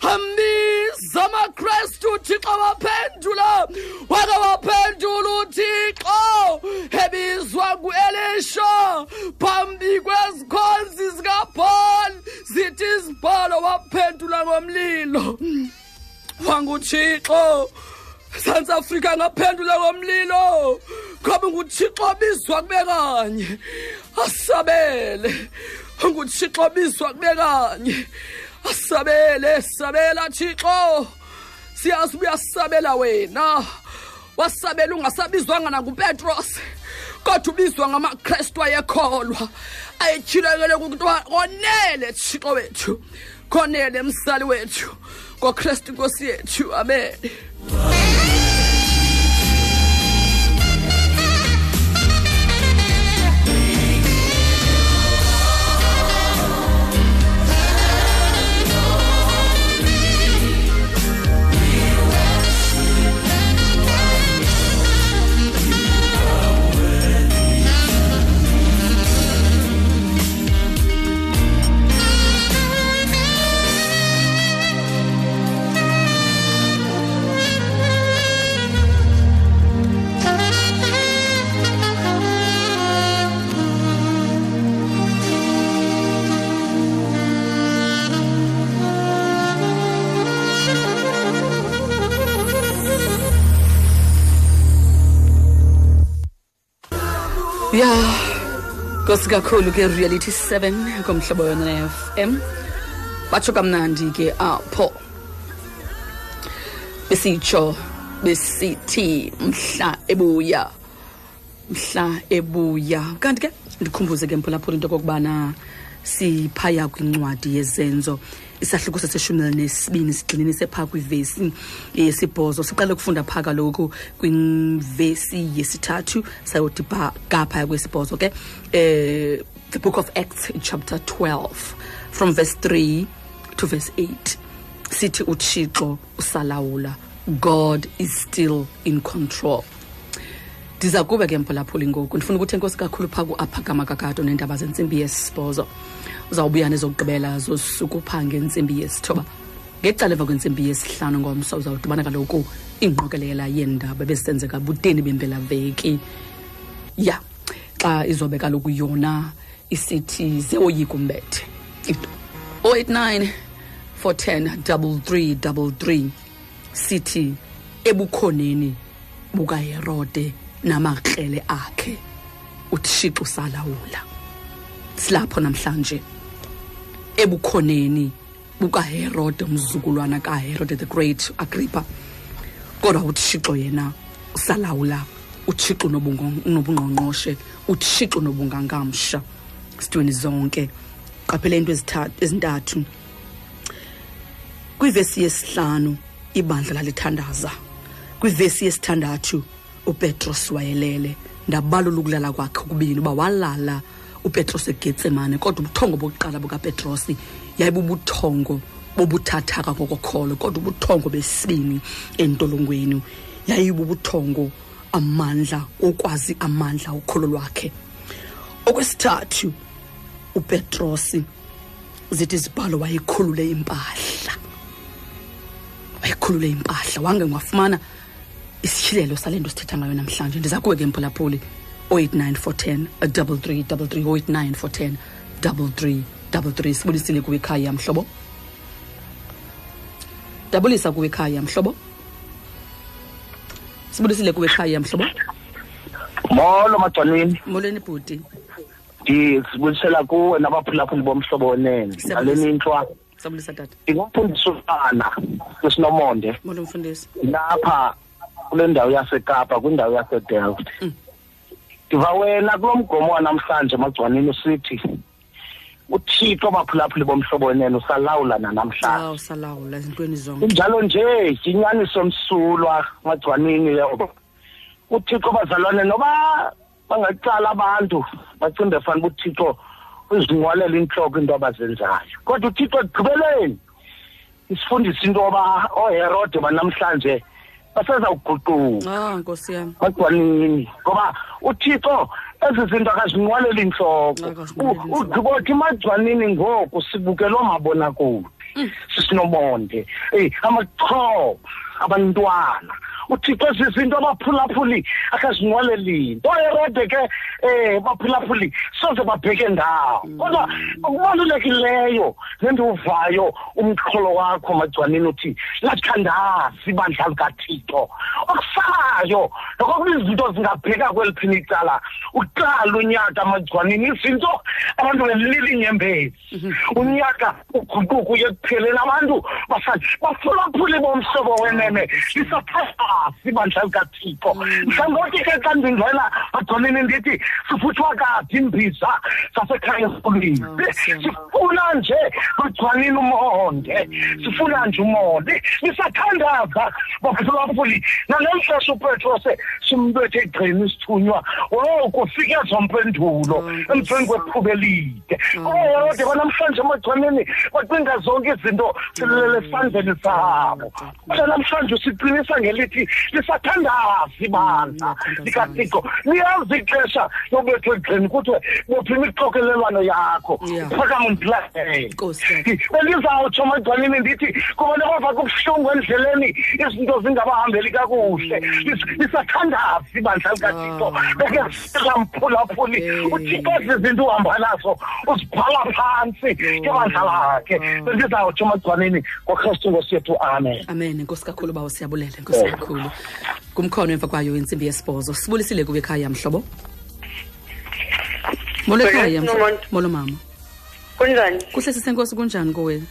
ambiza amakristu uthixo waphendula. Wake waphendula uthixo ebizwa ngu-elisha. Phambi kwezikhonzi zikabhali zithi izibhalo waphendula ngomlilo. Wanguthixo mzantsi afrika ngaphendula ngomlilo. Ngoba nguthixo bizwa kube kanye. Asabele. Nguthixo bizwa kube kanye asabele sabela thixo. Siyazi uyasabela wena. Wasabela ungasabizwanga nangupetros kodwa ubizwa ngamakrestu ayekholwa. Ayetyhilekele kuthiwa konele thixo wethu. Konele msali wethu. Ngokrestu inkosi yethu amen. Nkosi kakhulu ke reality 7 komhlobo yona ne-fm batsho kamnandi ke apho. Besitsho besithi mhla ebuya mhla ebuya. Kanti ke ndikhumbuze ke mphulaphula into okokubana siphaya kwincwadi yezenzo isahluko seseshumi elinesibini sigxininise phaa kwivesi yesibhozo. Siqale ukufunda phaa kaloku kwivesi yesithathu sayodi gaphaya kwesibhozo ke eh the book of acts chapter 12 from verse 3 to verse 8 sithi uthixo usalawula. God is still in control. Ndiza kube ke mphulaphuli ngoku. Ndifuna ukuthi enkosi kakhulu phaa kuaphakama kakato neendaba zentsimbi yesibhozo. Uzawubuya nezokugqibela zosuku phaa ngentsimbi yesithoba. Ngecala emva kwentsimbi yesihlanu ngomso uzawudibana kaloku ingqokelela yeendaba ebezisenzeka buteni bempelaveki. Ya xa izobe kaloku yona isithi zeoyika umbethe 089 410 3333 sithi ebukhoneni bukaherode namakrele akhe uthixo salawula silapho namhlanje. Ebukhoneni bukaherode umzukulwana kaherode the great agrippa. Kodwa uthixo yena usalawula uthixo nobungo- nobungqongqoshe uthixo nobungangamsha sitweni zonke. Qaphela into ezitha- ezintathu. Kwivesi yesihlanu ibandla lalithandaza. Kwivesi yesithandathu upetros wayelele. Ndabalula ukulala kwakhe kubini uba walala upetros egetsemane kodwa ubuthongo bokuqala bukapetrosi yayibubuthongo bobuthathaka ngokokholo kodwa ubuthongo besibini entolongweni yayibubuthongo amandla okwazi amandla ukholo lwakhe. Okwesithathu upetrosi zithi izibhalo wayekhulule impahla wayekhulule impahla wange wafumana isityhilelo sale nto sithetha ngayo namhlanje. Ndiza kuwe ke mphulaphuli 089 410 3333 089 410 3333 sibulisile kuwe ikhaya mhlobo. Dabulisa kuwe ikhaya mhlobo. Sibulisile kuwe ikhaya mhlobo. Molo madwanini molweni bhuti. Ndisibulisela kuwe nabaphulaphuli bomhlobo wenene ngale ngaleni intwa. Sabulisa tata. Ndingumfundisi umntana kwesinomonde molo mfundisi. Lapha kule ndawo yasekapa kwindawo yasedelft ndiva wena kulo mgomo wanamhlanje magcwanini usithi uthixo abaphulaphuli bomhlobo wenene usalawula nanamhlanje. Aw salawula ezintweni zonke. Kunjalo nje yinyaniso msulwa magcwanini yoba uthixo bazalwane noba bangacala abantu bacinge fanele uthixo uzinqwalela intloko into abazenzayo. Kodwa uthixo ekugqibeleni isifundisa into yoba ooherode banamhlanje basezawuguquka ah nkosi yam magcwanini ngoba uthixo ezi zinto akazinqwaleli intloko Akazinqwaleli intloko. ugqibothi magcwanini ngoku sibukele oomabonakude sisinomonde eyi amaxhoba abantwana uthixo ezi zinto abaphulaphuli akazinqwaleli nto herode ke um baphulaphuli soze babheke ndawo. Kodwa okubalulekileyo nendiwuvayo umxholo wakho magcwanini uthi lathandazi ibandla likathixo. Okusayo nokokuba izinto zingabheka kweliphini icala. Uqala unyaka magcwanini izinto abantu belila inyembezi unyaka uguquka uye ekupheleni abantu basa- baphulaphuli bomhlobo wenene. Lisathandazi ibandla likathixo mhlawumbi ke xa ndingena magcwanini ndithi sifuthwa kaphi imbiza zasekhaya esikolweni. Sifuna nje magcwanini umonde. Sifuna nje umonde. Lisathandaza baphulaphuli nangeli xesha upetrose simbethe egqini isithunywa wo kufike ezompendulo emveni kwethuba elide. Ooherode banamhlanje emagcwaneni bacinga zonke izinto silele esandleni sabo. Kodwa namhlanje siqinisa ngelithi lisathandaza ibandla likathixo liyazi ixesha lobethwa egqini kuthiwe bophi imixokelelwano yakho. Yeah. phakama ndilandele Nkosi yam. bendizawutsho magcwanini ndithi kubantu abava kubuhlungu endleleni? Izinto zingabahambeli kakuhle. Lis- lisathandaza ibandla likathixo Ah. bekezela mphulaphuli Eh. uthixo ezi zinto uhamba nazo uzibhala phantsi ngebandla lakhe. Bendizawutsho magcwanini ngokristu nkosi yethu amen. Amen. Enkosi kakhulu bawo siyabulele enkosi kakhulu kumkhono emva kwayo intsimbi yesibhozo. Sibulisile kuwe ekhaya mhlobo? Molo ekhaya molo mama. Kunjani? Kuhle sisenkosi kunjani kowe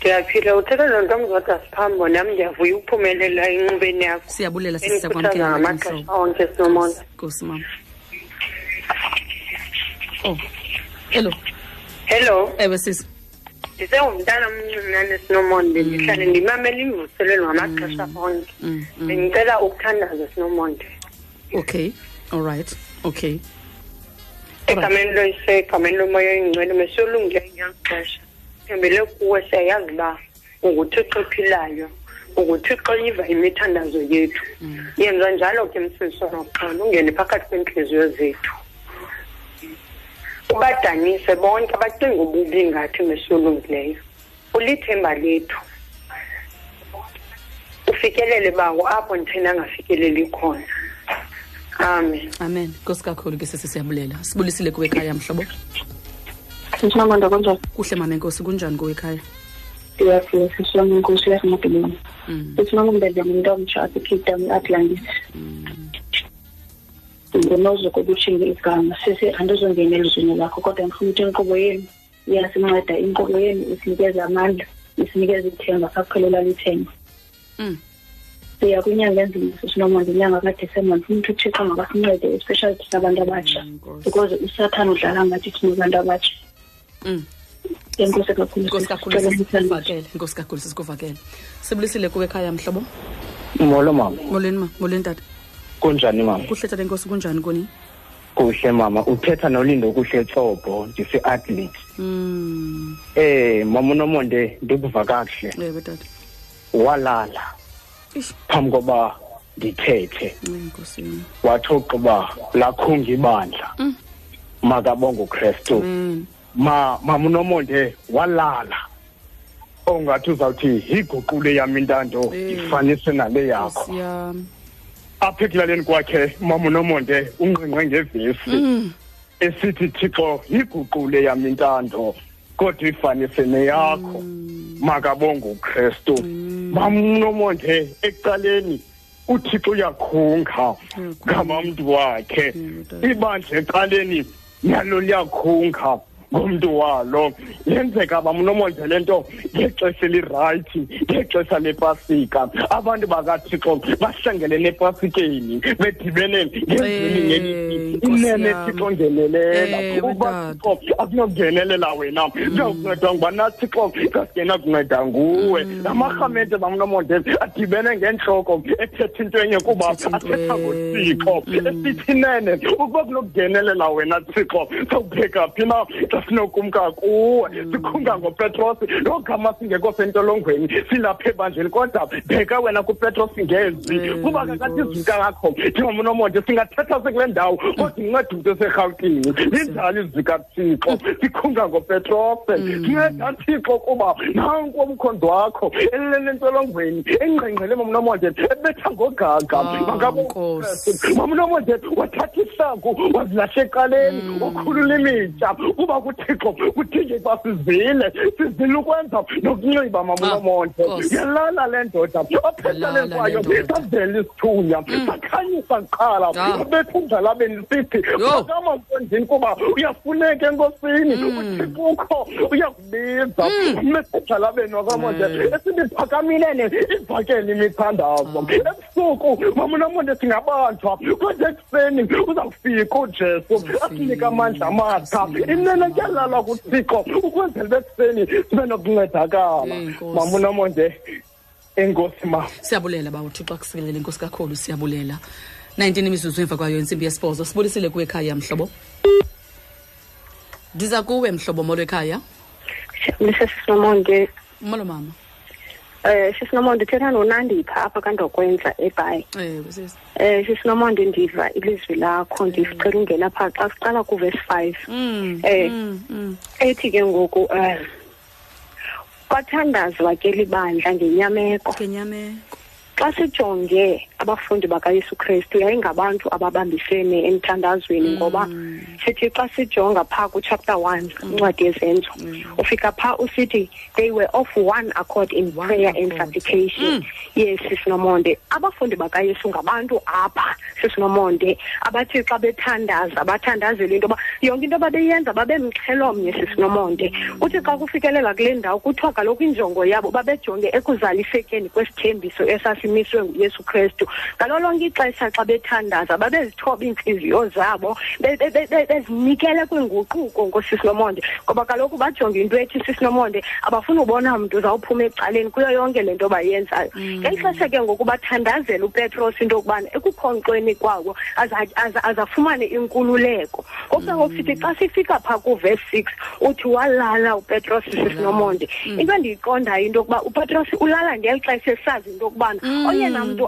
ndiyaphila uthetha nonto mzodwa siphambo nam ndiyavuya ukuphumelela enqubeni yakho. Siyabulela enikhuthaza sisisakwamkela ngamaxesha onke sinomonde nkosi mama. Oh. Hello. Hello. Ewe sisi ndisengumntana omncinane sinomonde ndihlale ndimamele imvuselelo ngamaxesha onke. Mm, mm. bendicela ukuthandaza sinomonde okay all right okay. Egameni loyise egameni lomoya oyingcwele mesiyolungileyo ngeli xesha thembele kuwe siyayazi uba unguthixo ophilayo unguthixo yiva imithandazo yethu. Yenza njalo ke msiso noxolo ungene phakathi kweentliziyo zethu ubadanise bonke abacinga ububi ngathi mesiyolungileyo ulithemba lethu. Ufikelele bawo apho thina angafikeleli khona. Amen. Amen. Nkosi kakhulu ke sisi siyabulela sibulisile kuwe ekhaya mhlobo. Sisinomonde kunjani? kuhle mama enkosi kunjani kuwe ekhaya? Ndiyaphila sisonke inkosi yasemabhilini. Mm. Sisinomonde umuntu omtsha apha Town Atlantis. Ngonozo kokutshinga igama sese andizongena izwini lakho kodwa ngifuna ukuthi inkqubo yenu iyasinceda inkqubo yenu isinikeza amandla isinikeza ithemba sakuphelela lithemba Mm. siya kwinyanga enzima sisinoma inyanga kadisemba ndifuna ukuthi uthixo makasincede especially thina abantu abatsha Mm, because usathane udlala ngathi thina abantu abatsha Mm. enkosi kakhulu. Nkosi kakhulu sisikuvakele. Sibulisile kuwe ekhaya mhlobo. molo mama Molweni ma, molweni tata. Kunjani mama Kuhle tata inkosi kunjani kuni? kuhle mama uthetha nolindo kuhle tsobo ndisi-athlete Mm. eh mama unomonde ndikuva kakuhle Yebo tata. walala phambi koba ndithethe wathi ogqiba lakhunga ibandla Mm. makabonge ukrestu Amen. ma mama unomonde walala ongathi uzawuthi yiguqule yam intando Eh. ifanise nale yakho Nkosi yami. Apha ekulaleni kwakhe mama unomonde ungqingqe ngevesi. Mm. esithi thixo yiguqule yam intando kodwa ifanise neyakho makabonge ukrestu mama unomonde ekuqaleni uthixo uyakhunga ngamamntu wakhe. Ibandla eqaleni nalo liyakhunga. Ngomntu walo. Yenzeka bamunomonde le nto ngexesha elirayithi ngexesha lepasika. Abantu bakathixo bahlangelene epasikeni bedibene ngezini ngelithi Nkosi inene yami. thixo ngenelela. Ewe, kuba tata. thixo akunokungenelela wena. Uzawukuncedwa nguba nathixo kasingena kunceda nguwe. La marhamente bamunomonde adibene ngentloko ethetha into enye kuba Athetha into athetha enye. ngothixo. Mm. esithi nene ukuba kunokungenelela wena thixo. Sawubheka phi na? Xa sinokumka kuwe sikhunga ngopetros loo gama singekho sentolongweni silapha ebandleni kodwa bheka wena kupetrosi ngezi. Kuba kakade Nkosi. izwi kakho njengomonomonde singathetha sekule ndawo kodwa inceda umntu oserhawutini linjalo izwi kathixo. Sikhunga ngopetrose sinceda thixo kuba nanku umkhondo wakho elele entolongweni engqengqele mamnomonde ebetha ngogaga. Ah, mamnomonde wathatha isaku eqaleni wakhulula imitya kuba kuthixo kuthinje xa sizile sizile ukwenza nokunxiba Ah, yalala le ndoda kwayo savela isithunya sakhanyisa kuqala Ah. abetha umdlalabeni sithi Yo. phakama kuba uyafuneka enkosini uthixo ukho uyakubiza. Umedlalabeni wakamonde esithi phakamilene ivakele imithandazo ebusuku mamunamonde singabanjwa kodwa ekuseni uzawufika ujesu asinike amandla amatsha inene kuyalala kuthixo ukwenzela bekuseni sibe nokuncedakala. Enkosi. mamunamonde enkosi ma. Siyabulela bawo thixo akusikelele inkosi kakhulu siyabulela. 19 imizuzu emva kwayo intsimbi yesibhozo sibulisile kuwe ekhaya mhlobo. Ndiza kuwe mhlobo molo ekhaya. Molo mama eh sisinomonde uthetha nonandipha apha kandokwenza ebhayi ewe sisi eh sisinomonde ndiva ilizwi lakho ndicela ungena phaa xa siqala kuvesi five Mm, Eh. mm, mm. ethi ke ngoku um kwathandazwa ke libandla ngenyameko ngenyameko xa sijonge abafundi bakayesu kristu yayingabantu ababambisene emthandazweni ngoba sithi xa sijonga phaa kuchapter one incwadi yezenzo ufika phaa usithi they were of one accord in One prayer and supplication. Mm. yes sisinomonde. Abafundi bakayesu ngabantu apha sisinomonde abathi xa bethandaza bathandazele into yoba yonke into ababeyenza babemxhelomnye sisinomonde. Kuthi xa kufikelela kule ndawo kuthiwa kaloku injongo yabo babejonge ekuzalisekeni kwesithembiso esasimiswe nguyesu kristu ngalo lonke ixesha xa bethandaza babezithoba iintliziyo zabo be- be- be- be- bezinikele kwinguquko ngosisinomonde ngoba kaloku bajonge into ethi sisinomonde abafuni ubona mntu uzawuphuma ecaleni kuyo yonke le nto bayenzayo. Ngeli xesha ke ngoku bathandazela upetros into yokubana ekukhonkqweni kwawo aza- aza- azafumane inkululeko. Ngoku ke ngoku sithi xa sifika phaa kuvesi six uthi walala upetros sisinomonde into endiyiqondayo into yokuba upetros ulala ngeli xesha esazi into yokubana oyena mntu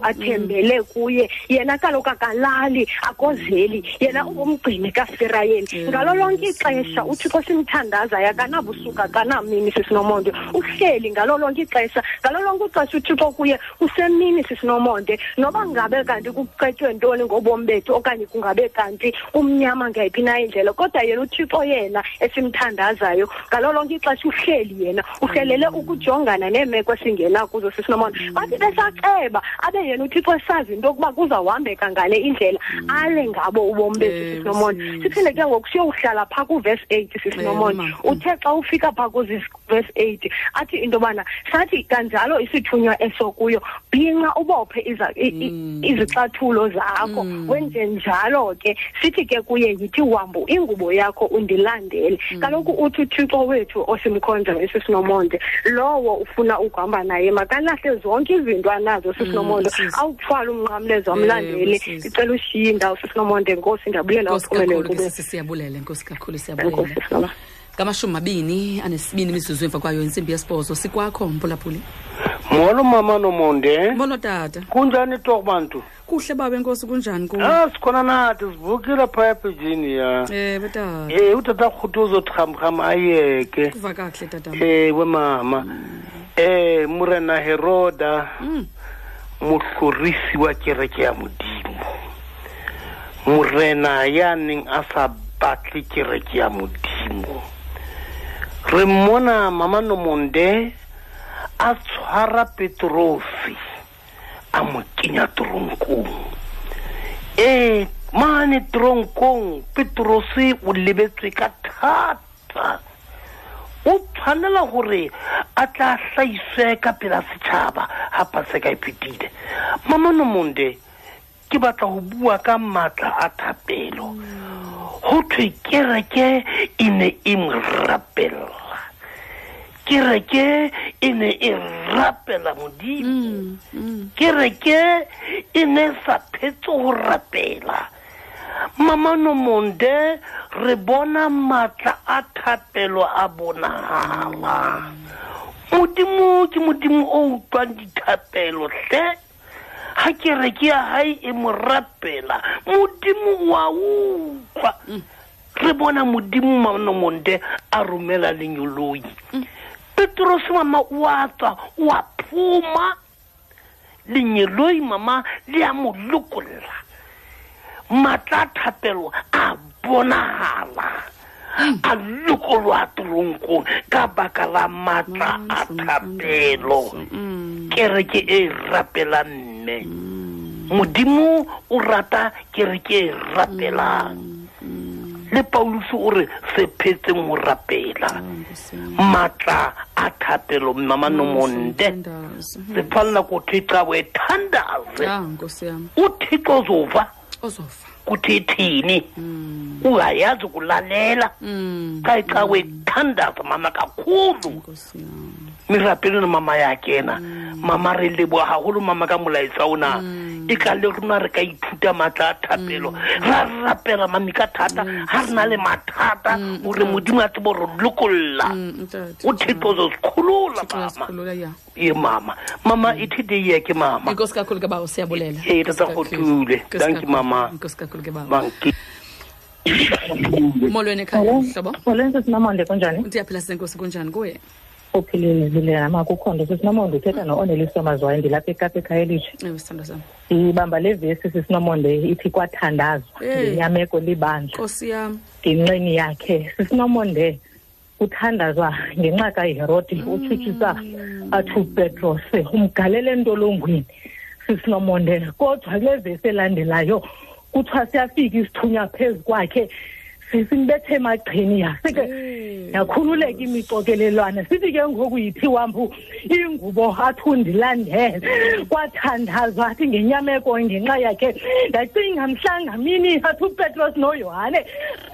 athembele kuye yena kaloku akalali akozeli yena ungumgcini kasirayeli. Ngalo lonke ixesha uthixo simthandazayo akanabusuku akanamini sisinomonde. Uhleli ngalo lonke ixesha ngalo lonke ixesha uthixo kuye usemini sisinomonde. Noba ngabe kanti kucetywe ntoni ngobomi bethu okanye kungabe kanti kumnyama ngayiphi na indlela unomngcelo kodwa yena uthixo yena esimthandazayo. Ngalo lonke ixesha uhleli yena uhlelele ukujongana neemeko esingena kuzo sisinomona bathi besaceba abe yena uthixo esazi into yokuba kuzawuhambeka ngale indlela. Ale ngabo ubomi bethu Ewe, sisinomona sisi. siphinde ke ngoku siyohlala phaa kuvesi eight sisinomona Ewe, mama. uthe xa ufika phaa kuzivesi eight athi into yobana sathi kanjalo isithunywa esokuyo bhinqa ubophe iza- i- i- Mm. izicathulo zakho. Wenze njalo ke. Sithi ke kuye yithi wambo ingubo yakho undilandele. Mm. kaloku uthi uthixo wethu osimkhonza esisinomonde lowo ufuna ukuhamba naye makalahle zonke izinto anazo sisinomonde sisi. awuthwala umnqamlezo Ewe, amlandele sisi. icela ushiye indawo sisinomonde nkosi ndiyabulela ke siyabulela nkosi kakhulu sisinomonde ngamashumi mabini anesibini imizuzu emva kwayo intsimbi yesibhozo. Sikwakho mpulaphuli molo mama nomonde. Molo tata. Kunjani torho bantu? Kuhle baba enkosi kunjani kuwe ah sikhona nathi sivukile phaya ya. Ewe tata. Eh utata rhuti uzothamham ayeke. Kuva kakuhle tata. Ewe mama. Eh murena heroda. Mm. Mohlorisi wa kereke ya modimo. Morena ya neng a sa batle kereke ya modimo. Re mmona mama nomonde a tshwara petrofi a mo kenya toronkong ee mane toronkong petrosi o lebetswe ka thata o tshwanela gore a tla hlaiswe ka pela setšhaba ga paseka e phetile mamano monde ke batla go bua ka maatla a thapelo. Go thwe kereke e ne e mo rapelela kereke e ne e rapela modimo. Kereke e ne sa phetse go rapela mama nomonde re bona maatla a thapelo a bonagala modimo ke modimo o utlwang dithapelo hle. Ga kereke ya gae e mo rapela modimo wa utlwa. Re bona modimo manomonde a romela lenyoloi. Petros mama o a tswa o a phuma. Lenyeloi mama le a mo lokolla maatla thapelo a bonagala a lokolwa toronkong ka baka la maatla a thapelo. kereke e rapela mme. Modimo o rata kereke e rapelang le paulus o re se phetseng rapela. Maatla a thapelo mama nomonde. Siphalela kuthixo nkosi yam uthixo zova ozofa. Kuthi ithini ungayazi ukulalela. Mm, xa xa wethandaza mama kakhulu. Nkosi mama yakhe na mama re leboa gagolo mama ka molaetsa ona e ka le rona re ka ithuta maatla a thapelo. Ra rapela mami ka thata ga re na le mathata gore modimo a tsebo re lokolola Mm, o thetozo sikhulula mama. e ye mama. Mama ithi deyeke mama. Inkosi kakhulu ke bawo siyabulela Eh. Gothule. Thank you, mama. inkosi kakhulu ke bawo molweni ekhaya mhlobo? Ngolenze sinamonde kunjani? ndiyaphila senkosi kunjani? Kuwe Uphilile zile ama kukho nto sisinomonde uthetha no-Oneliso Mazwayo ndilapha eKapa ekhaya elitsha sam Ibamba le vesi sisinomonde ithi kwathandazwa Hey. ngenyameko libandla. Ngenxeni yakhe. Sisinomonde kuthandazwa ngenxa kaHerodi utshutshisa athi petros umgalele entolongweni. Sisinomonde kodwa kule vesi elandelayo kuthiwa siyafika isithunywa phezu kwakhe sisimbethe emagqini yaseke yakhululeka imixokelelwana sithi ke ngoku yiphi wampu ingubo athi undilandele kwathandazwa athi ngenyameko ngenxa yakhe ndacinga mhlanga mini athi upetros noyohane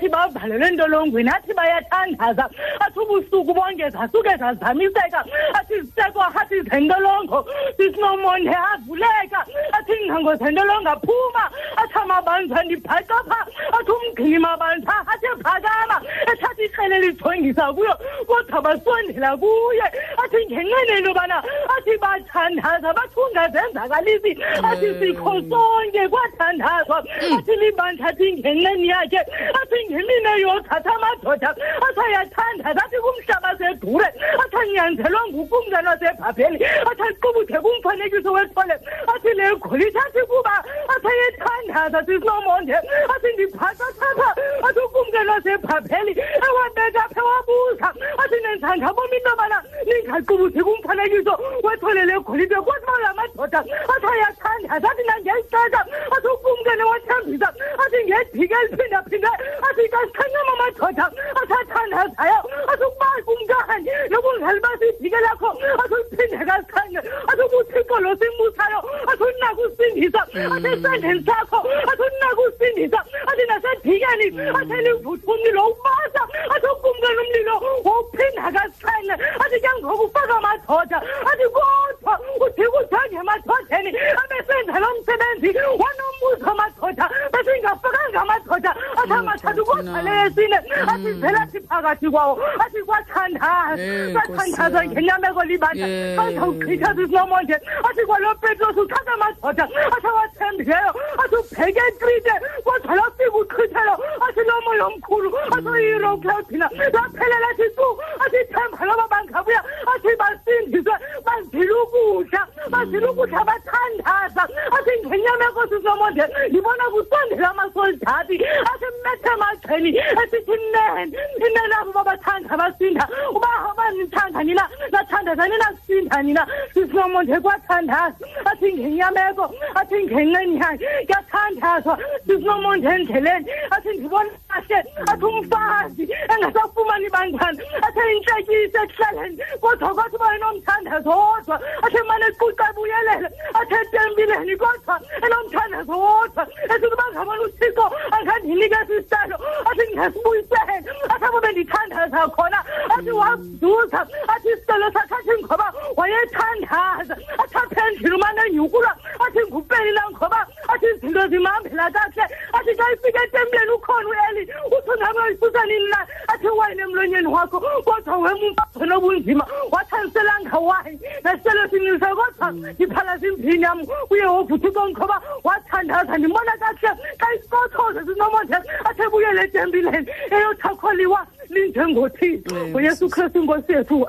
athi bavalelwe entolongweni athi bayathandaza. Athi ubusuku bonke zasuke zazamiseka. Athi zisekwa athi zentolongo sisinomonde avuleka. Athi iingcango zentolongo aphuma. Athi amabanjwa ndibhaca pha athi umgcini mabanjwa. Athi phakama ethatha ikrele lijongisa kuyo kodwa basondela kuye athi ngenxeni into yobana athi bathandaza bathi ungazenzakalisi athi sikho sonke kwathandazwa athi libandla athi ngenxeni yakhe athi ngemine yothatha amadoda athi ayathandaza athi kumhlaba sedure athi anyanzelwa ngukumzana wasebhabheli athi aqubuthe kumfanekiso wethole athi le golide athi kuba athi ayethandaza sisinomonde athi ndiphathaphatha athi 공자나 제 파벨리. 아와 내가 배와 부사. 아시는 산사범 민나마나. 닌 갈고부 제공판에 유서 와토레레 고리벼 고스마라만 도다 아사야 산사다나 열사자 아소 공자는 와참비다. 아신 예 비갈 피나 피나 아시가 산나마만 도다 아사 산사야 아소 말 공자한 여분 살바시 비갈라코 아소 피내가 산 아소 못할 걸로 생 무사요 아소 나고 쓴 이사 아세 산행사코 아소 나고 쓴 이사 아세 나산 비갈이. 아세 umlilo ubasa athi ukumkeni umlilo wawuphinda kasichanye athi ke ngoku ufaka amadoda athi kodwa udika ujonge emadodeni abesenza lo msebenzi wanombuzo amadoda besingafakanga amadoda athi amathathu kodwa leyesine athi vela thi phakathi kwawo athi kwathandaza Eh, kwathandaza Nkosi yami. ngenyameko libandla Yeah. bazawuchitha sisinomonde athi kwalo petros uthatha amadoda athi awathembileyo athi ubheke ekrite kodwa lafika uchithelo athi lo moya omkhulu athi uyiro cloudina laphelela athi tu athi ithemba loba bangabuya athi basindiswe bazile ukudla bazile ukudla bathandaza. Athi ngenyameko sisinomonde ndibona kusondela amasoldati athi methe emagxeni esithi nene inene abo babathanda basinda uba abanithanda nina nathandaza nina kusinda nina. Sisinomonde kwathandaza. Athi ngenyameko athi ngenxeni yakhe kuyathandazwa. Sisinomonde endleleni. Athi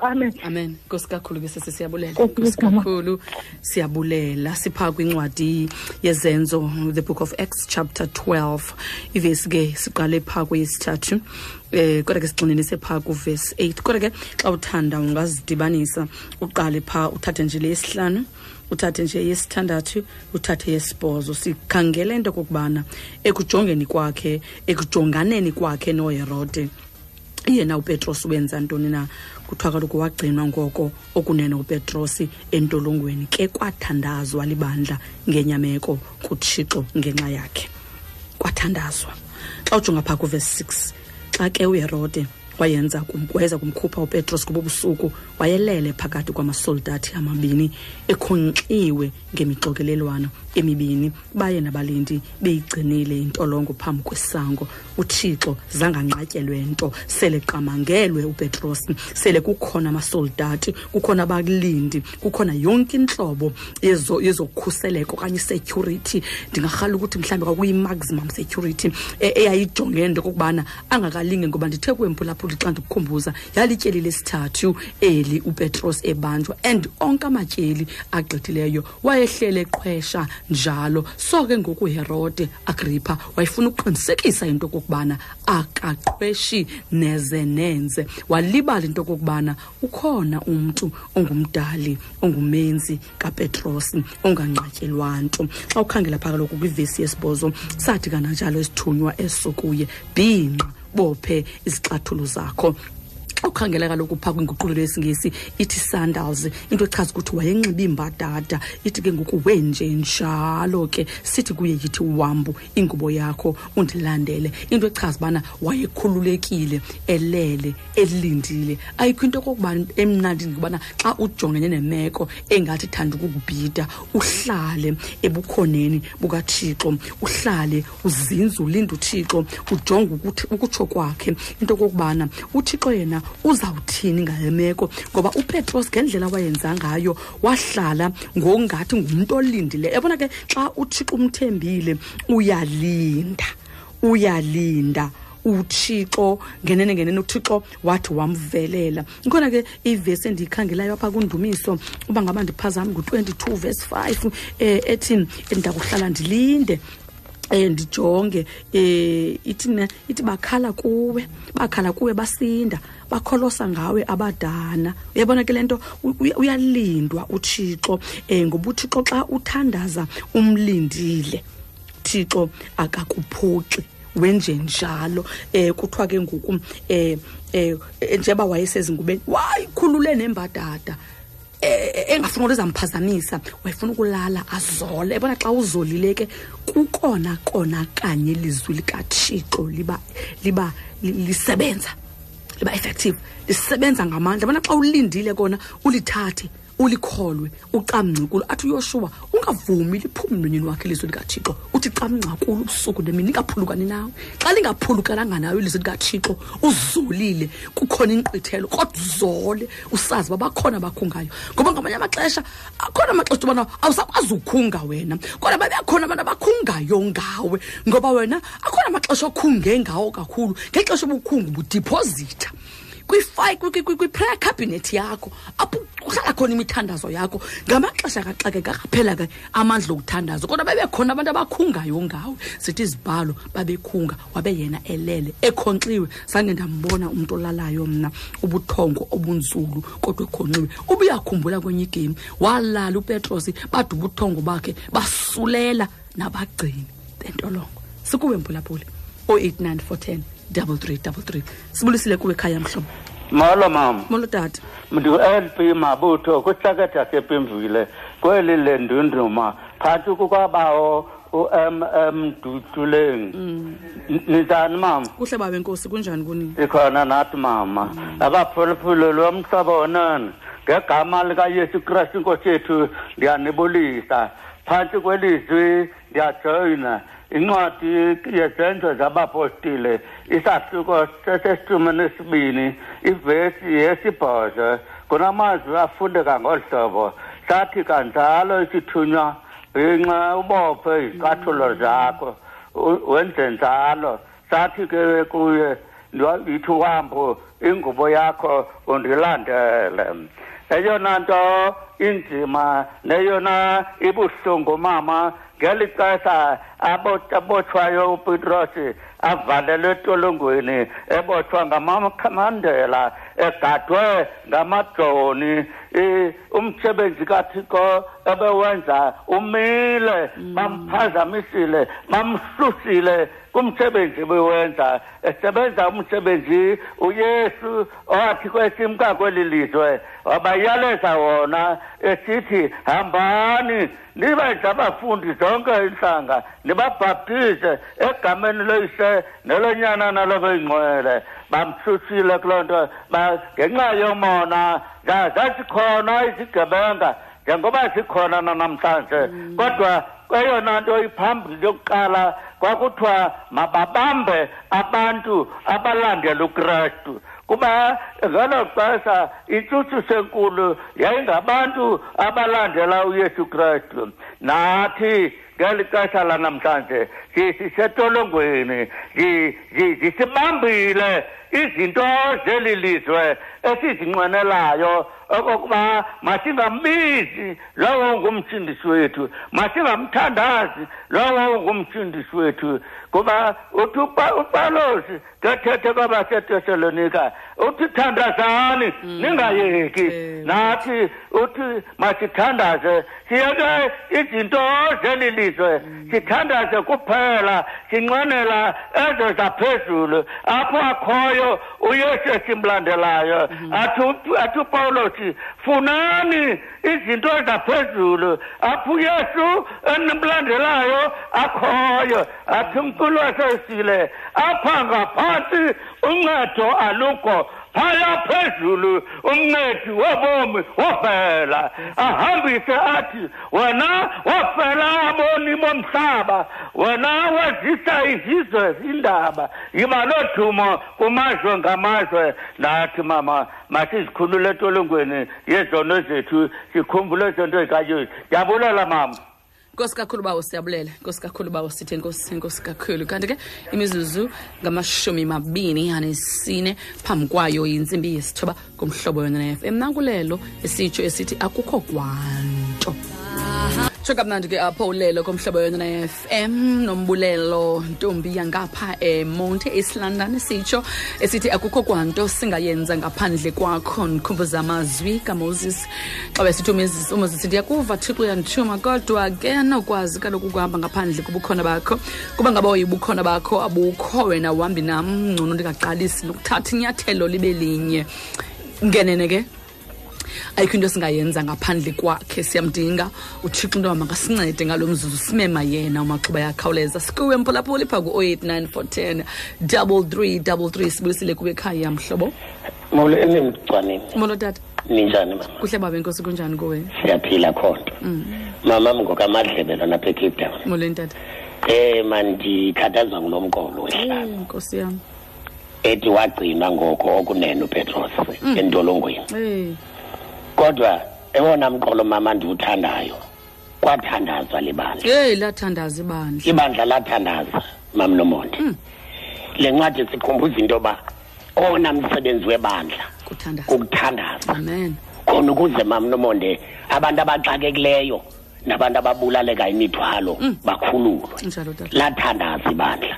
amen. Amen. Nkosi kakhulu ke sisi siyabulela. Nkosi kakhulu. Siyabulela. Sipha kwincwadi yezenzo the book of acts chapter 12 ivesi ke siqale phaa kweyesithathu eh kodwa ke sigxininise phaa kuvesi 8 kodwa ke xa uthanda ungazidibanisa uqale phaa uthathe nje le yesihlanu uthathe nje yesithandathu uthathe yesibhozo. Sikhangela into kokubana ekujongeni kwakhe ekujonganeni kwakhe noherode yena upetros wenza ntoni na kuthiwa kaloku wagcinwa ngoko okunene upetros entolongweni ke kwathandazwa libandla ngenyameko kuthixo ngenxa yakhe. Kwathandazwa. Xa ujonga phaa kuvesi 6 xa ke uherode wayenza kum- wayeza kumkhupha upetros kubo busuku wayelele phakathi kwamasoldati amabini ekhonkxiwe ngemixokelelwano emibini. Baye nabalindi beyigcinile intolongo phambi kwesango. Uthixo zanganqatyelwe nto sele qamangelwe upetros sele kukhona amasoldati kukhona abalindi kukhona yonke intlobo yezo- yezokhuseleko okanye isecurity. Ndingarhala ukuthi mhlawumbi kwakuyi-maximum security e- eyayijonge nto okokubana angakalinge ngoba ndithe kwemphulaphuli xa ndikukhumbuza. Yalityeli lesithathu eli upetros ebanjwa and onke amatyeli agqithileyo wayehlele qhwesha njalo. So ke ngoku uherode agrippa wayefuna ukuqinisekisa into okokubana akaqhweshi neze nenze. Walibala into okokubana ukhona umntu ongumdali ongumenzi kapetros onganqatyelwa nto xa ukhangela phaa kaloku kwivesi yesibhozo sathi kananjalo esithunywa eso kuye bhinqa bophe izixathulo zakho ukhangela kaloku phaa kwinguqulelo yesingesi ithi sandals. Into echaza ukuthi wayenxibe imbadada ithi ke ngoku wenje njalo ke sithi kuye yithi wambu ingubo yakho undilandele. Into echaza ubana wayekhululekile elele elindile. Ayikho into okokubana emnandi ngokubana xa ujongene nemeko engathi thanda ukukubhida uhlale ebukhoneni bukathixo uhlale uzinze ulinde uthixo ujonge ukuthi ukutsho kwakhe. Into okokubana uthixo yena uzawuthini ngale meko? Ngoba upetros ngendlela wayenza ngayo wahlala ngongathi ngumntu olindileyo yabona ke xa uthixo umthembile uyalinda uyalinda. Uthixo ngenene ngenene uthixo wathi wamvelela. Ikhona ke ivesi endiyikhangelayo apha kundumiso uba ngaba ndiphazami ngu-22 verse 5 um ethi ndakuhlala ndilinde eh ndijonge eh ithi ne ithi bakhala kuwe bakhala kuwe basinda bakholosa ngawe abadana. Uyabona ke lento u- uya- uyalindwa uThixo eh ngoba uThixo xa uthandaza umlindile Thixo akakuphoxi wenje njalo. Eh kuthiwa ke ngoku eh eh njengoba wayesezingubeni wayikhulule nembadada. Eh engafuna ukuthi zamphazamisa wayefuna ukulala azole. Ebona xa uzolile ke kukona kona kanye ilizwi likaThixo liba liba li- lisebenza liba effective lisebenza ngamandla. Bona xa ulindile kona ulithathe. Ulikholwe ucamngcukulo athi uyoshua ungavumi liphume emlonyeni wakhe ilizwi likathixo. Uthi camngcakulo ubusuku nemini lingaphulukani nawe. Xa lingaphulukananga nawe ilizwi likathixo uzolile kukhona inkqithelo kodwa uzole usazi uba bakhona abakhungayo ngoba ngamanye amaxesha akhona amaxesha ubona awusakwazi ukhunga wena kodwa babekhona abantu abakhungayo ngawe ngoba wena akhona amaxesha okhunge ngawo kakhulu. Ngexesha ubukhungu budiphozitha. kwi-fi- kwi- kwi- kwi-prayer cabinet yakho. Apho kuhlala khona imithandazo yakho. Ngamaxesha kaxakeka akaphela ke amandla okuthandaza. Kodwa babekhona abantu abakhungayo ngawe. Sithi izibhalo babekhunga wabe yena elele ekhonkxiwe zange ndambona umntu olalayo mna ubuthongo obunzulu kodwa ekhonxiwe. Ubuyakhumbula kwenye igemi walala upetros bade ubuthongo bakhe basulela nabagcini. Bentolongo. Sikuwe mpulaphuli 089 410 double three double three. Sibulisile kuwe khaya mhlobo. Molo mama. Molo tata. Ndu-lp mabutho kwihlaketha sepimvile kweli lendunduma phantsi kukwabawo u-mm dutuleng. Ninjani mama? Kuhle baba nkosi kunjani kunini ikhona nathi mama. Abaphulaphula lomhlobo onani. Ngegama likayesu kristu inkosi yethu ndiyanibulisa. Phantsi kwelizwi ndiyajoyina incwadi yezenzo zabapostile isahluko sesesithume nesibini ivesi yesibhozo kunamazwi afundeka ngolu hlobo sathi kanjalo isithunywa bhinqa ubophe izicathulo zakho wenze njalo. Sathi ke kuye yithi uhambo ingubo yakho undilandele. Eyona nto inzima neyona ibuhlungu mama ngeli xesha abo- abotshwayo upetros avalelwe etolongweni ebotshwa ngamakhamandela egadwe ngamajoni i- umsebenzi kathixo ebewenza umile bamphazamisile bamhlusile kumsebenzi bewenza esebenza umsebenzi uyesu owathi kwesimka kweli lizwe wabayaleza wona esithi hambani nibenze abafundi zonke inhlanga nibabhaptize egameni loyise nelonyana nalobeyingcwele bamhlusile kuloo nto ba- ngenxa yomona za- zazikhona izigebenga njengoba zikhona nanamhlanje kodwa kweyona nto iphambili yokuqala kwakuthiwa mababambe abantu abalandela ukrestu kuba ngelo xesha intshutsu senkulu yayingabantu abalandela uyesu kristu nathi ngeli xesha lanamhlanje si- sisetolongweni si- si- zisibambile izinto zeli lizwe esizinqwenelayo okokuba masingambizi lowo ngumsindisi wethu masingamthandazi lowo ngumsindisi wethu. Kuba uthi upa- upawulosi ngethethe kwabasetesalonika uthi thandazani ningayeki. Ewe. nathi uthi masithandaze siyeke izinto zeli lizwe sithandaze kuphela sinqwenela ezo zaphezulu apho akhoyo uyesu esimlandelayo. Athi u- athi upawulosi funani izinto zaphezulu apho uyesu enimlandelayo akhoyo athi umculo wasesile apha ngaphantsi uncedo alukho phaya phezulu umncedi wobomi wofela ahambise athi wena wofela aboni bomhlaba. Wena wazisa izizwe indaba. Yiba lodumo kumazwe ngamazwe. Nathi mama masizikhulule etolongweni yezono zethu sikhumbule zonto zikayesu ndiyabulela mama. Nkosi kakhulu bawo siyabulela nkosi kakhulu bawo sithe nkosi nkosi kakhulu. Kanti ke imizuzu ngamashumi mabini anesine phambi kwayo yintsimbi yesithoba kumhlobo yona f m. Nankulelo esitsho esithi akukho kwanto. Tsho ke apho ulelo komhlobo yona na-fm nombulelo ntombi yangapha emonte london sitsho esithi akukho kwanto singayenza ngaphandle kwakho. Ndikhumbuza amazwi kamoses. Xa besithi umoses ndiyakuva thixo uyandithuma kodwa ke anokwazi kaloku ukuhamba ngaphandle kubukhona bakho. Kuba ngaba uyibukhona bakho abukho wena uhambi nam. Ngcono ndingaqalisi nokuthatha inyathelo libe linye. Ngenene ke ayikho into singayenza ngaphandle kwakhe siyamdinga. Uthixo into yoba makasincede ngalo mzuzu simema yena umaxuba yakhawuleza sikuwe mphulaphuli phaa ku-089 410 double three double three sibulisile kuwe ekhaya mhlobo. Molweni mgcwanini molo tata. Ninjani mama? Kuhle baba inkosi kunjani kuwe? Siyaphila khonto. Mamam ngokamadlebe lona apha ecape town. Molweni tata eh mandikhathazwa ngulo mqolo wehlala Eh, nkosi yam. Ethi wagcinwa ngoko okunene upetros entolongweni. Eh, kodwa ewona mqolo mama ndiwuthandayo kwathandazwa libandla yeyi lathandaza ibandla. Ibandla lathandaza mam nomonde. Le ncwadi sikhumbuza into yoba owona msebenzi webandla kuthandaza. kukuthandaza. Amen. Khona ukuze mam nomonde abantu abaxakekileyo nabantu ababulaleka imithwalo bakhululwe. Njalo tata lathandaza ibandla.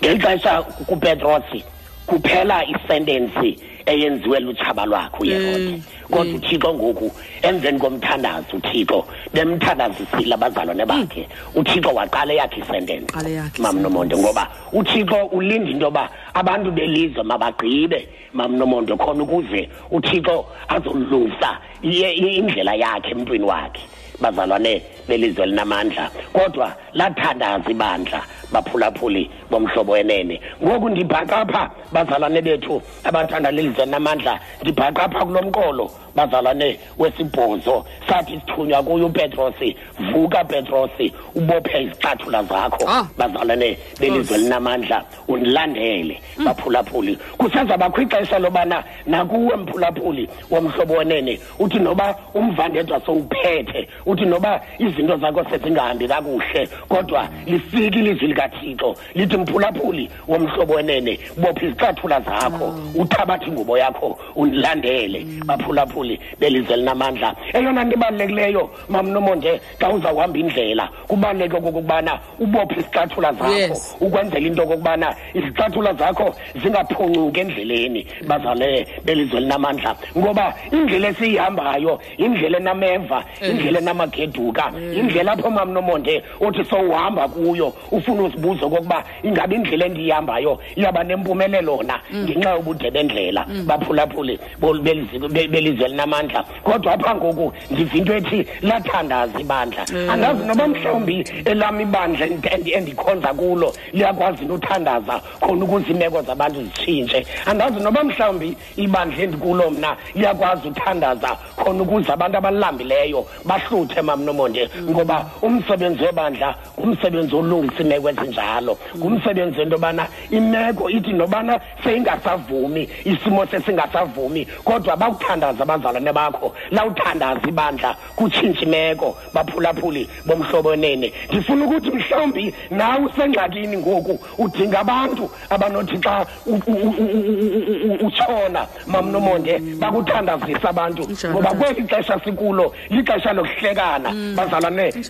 Ngeli xesha kupetrosi kuphela isentensi eyenziwe lutshaba lwakhe uyerode Mm, kodwa mm. uthixo ngoku emveni komthandazo uthixo bemthandazisile abazalwane bakhe. uthixo waqala eyakhe isentensi Qala eyakhe mam nomonde ngoba uthixo ulinda into yoba abantu belizwe mabagqibe mam nomonde khona ukuze uthixo azolungisa indlela yakhe emntwini wakhe. Bazalwane belizwe linamandla kodwa lathandaza ibandla baphulaphuli bomhlobo wenene. Ngoku ndibhaqa apha bazalwane bethu abathanda lelizwe linamandla ndibhaqa apha kulo mqolo bazalwane wesibhozo. Sathi sithunywa kuyo upetrosi vuka petrosi ubophe izixathula zakho. Ah. bazalwane belizwe Nkosi. linamandla undilandele baphulaphuli. Kusazabakho ixesha lobana nakuwe mphulaphuli womhlobo wenene. Uthi noba umvandedwa sowuphethe uthi noba izinto zakho sezingahambi kakuhle kodwa lifike ilizwi likathixo lithi mphulaphuli womhlobo wenene bopha izicathula zakho? Uthabathe ingubo yakho undilandele baphulaphuli belizwe linamandla eyona nto ibalulekileyo mamnomonde xa uzawuhamba indlela kubaluleke okokubana ubophe izicathula zakho Yes. ukwenzela into okokubana izicathula zakho zingaphoncuki endleleni bazale belizwe linamandla ngoba indlela esiyihambayo indlela enameva indlela enamageduka indlela apho mamnomonde othi sowuhamba kuyo ufuna uzibuza okokuba ingabe indlela endiyihambayo iyaba nempumelelo na ngenxa yobude bendlela baphulaphuli bol- belizwe be- belizwe linamandla kodwa apha ngoku ndiva into ethi lathandaza ibandla. Andazi noba mhlawumbi elam ibandla endi- endi- endikhonza kulo liyakwazi nothandaza khona ukuze iimeko zabantu zitshintshe. Andazi noba mhlawumbi ibandla endikulo mna liyakwazi uthandaza khona ukuze abantu abalilambileyo bahluthe mamnomonde. Ngoba umsebenzi webandla ngumsebenzi olungisa iimeko ezinjalo ngumsebenzi wento yobana imeko ithi nobana seyingasavumi isimo sesingasavumi kodwa bakuthandaza abazalwane bakho. Lawuthandaza ibandla kutshintsha imeko baphulaphuli bomhlobo wenene ndifuna ukuthi mhlawumbi nawe usengxakini ngoku udinga abantu abanothi xa u- u- u- u- u- u- utshona mamnomonde bakuthandazisa abantu. Njalo. ngoba kweli xesha sikulo lixesha lokuhlekana. Bazalwane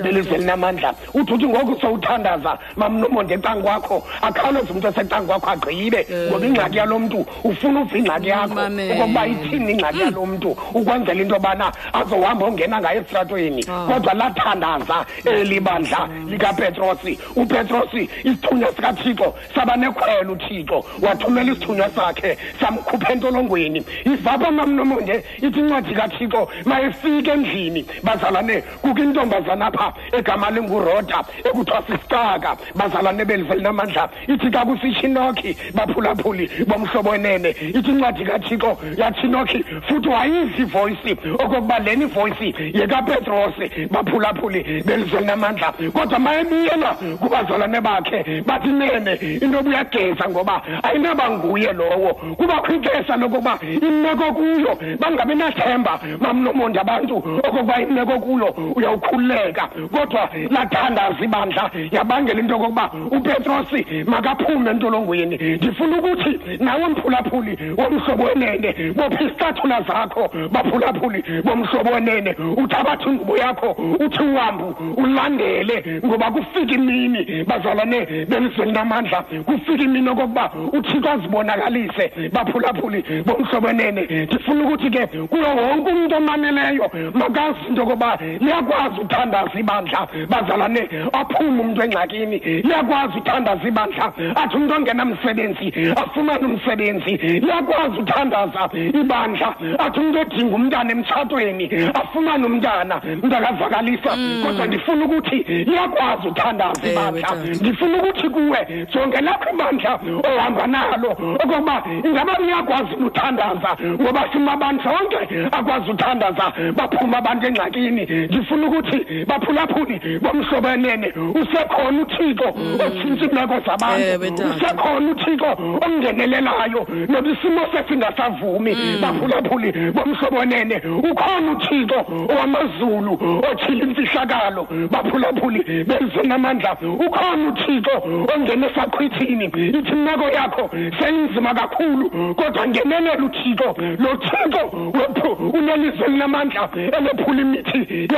belizwe linamandla uthi uthi ngoku sowuthandaza mamnomonde ecangu kwakho akhawuleze umntu osecangu kwakho agqibe. Ngoba ingxaki yalo mntu ufuna uva ingxaki yakho Mame. okokuba ithini ingxaki yalo mntu ukwenzela into yobana azohamba ongena ngayo esitratweni. Kodwa lathandaza eli bandla likapetrosi upetrosi isithunywa sikathixo saba nekhwelo uthixo. Wathumela isithunywa sakhe samkhupha entolongweni. Ivapha mamnomonde ithi incwadi kathixo mayefike endlini. Bazalane kukho intombazana apha egama linguroda ekuthiwa sisicaka bazalane belizwe linamandla ithi xa kusitshinoki baphulaphuli bomhlobo wenene ithi incwadi kathixo yatshinoki futhi wayiva ivoyisi okokuba leni voyisi yekapetrosi baphulaphuli belizwe linamandla kodwa mayebuyela kubazalwane bakhe bathi nene into obuyageza ngoba ayinaba nguye lowo. Kubakho ixesha lokokuba imeko kuyo bangabi nathemba mamnomonde abantu okokuba imeko kuyo uyawukhulula lakhululeka kodwa lathandaza ibandla yabangela into yokokuba upetrosi makaphume entolongweni. Ndifuna ukuthi nawe mphulaphuli womhlobo wenene bopha isitathula zakho baphulaphuli bomhlobo wenene. Uthabathe ingubo yakho uthi uhambu ulandele ngoba kufika imini. Bazalwane bemzweni namandla kufika imini okokuba uthixo azibonakalise baphulaphuli bomhlobo wenene. Ndifuna ukuthi ke kuyo wonke umuntu omameleyo makazi into yokoba liyakwazi uthandaza ibandla bazalwane aphume umuntu engxakini. Liyakwazi uthandaza ibandla athi umuntu ongenamsebenzi afumane umsebenzi. Liyakwazi uthandaza ibandla athi umuntu odinga umntana emtshatweni afumane umntana. Mntakazakalisa kodwa ndifuna ukuthi liyakwazi uthandaza Ewe, ibandla. Tata. ndifuna ukuthi kuwe jonge lakho ibandla ohamba nalo okokuba ingaba liyakwazi uthandaza ngoba simabandla onke akwazi uthandaza baphuma abantu engxakini. Ndifuna ukuthi baphulaphuli bomhlobenene usekhona uthixo otshintsha iimeko Ewe, zabantu tata. usekhona uthixo ongenelelayo. Noba isimo sesingasavumi baphulaphuli bomhlobonene ukhona uthixo owamazulu otshila imfihlakalo baphulaphuli benzenamandla ukhona uthixo ongena esaqhwithini ithi imeko yakho seyinzima kakhulu kodwa ngenelela uthixo. Lo thixo wephu unelizwe elinamandla elephula imithi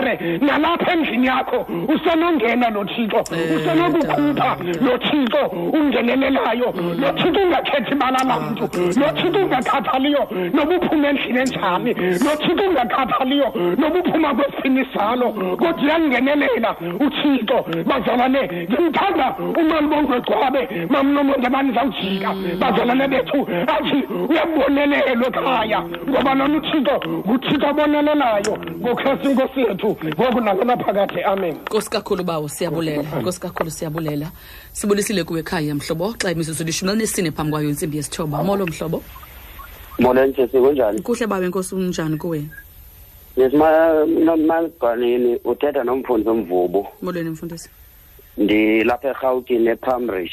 yemisedare nalapha endlini yakho usenongena lo thixo usenokukhupha lo thixo ungenelelayo. Lo thixo ungakhethi ibala lamntu lo thixo ungakhathaliyo noba uphuma endlini enjani lo thixo ungakhathaliyo noba uphuma kwesiphi isalo. Kodwa uyangenelela uthixo bazalwane ndimthanda umalibongwe gcwabe mamnomonde banizawujika bazalwane bethu athi uyabonelelwa ekhaya ngoba lona uthixo? Nguthixo abonelelayo ngokristu inkosi yethu. Ngoku nakunaphakade amen. Nkosi kakhulu bawo siyabulela. Nkosi kakhulu siyabulela. Sibulisile kuwe ekhaya mhlobo. Xa imizuzu lishumi elinesine phambi kwayo intsimbi yesithoba. Molo mhlobo. Molweni sisi kunjani? Kuhle bawe nkosi unjani kuwe? Yesimalibhanini uthetha nomfundisi omvubo molweni mfundisi. Ndilapha erhawutini epamrish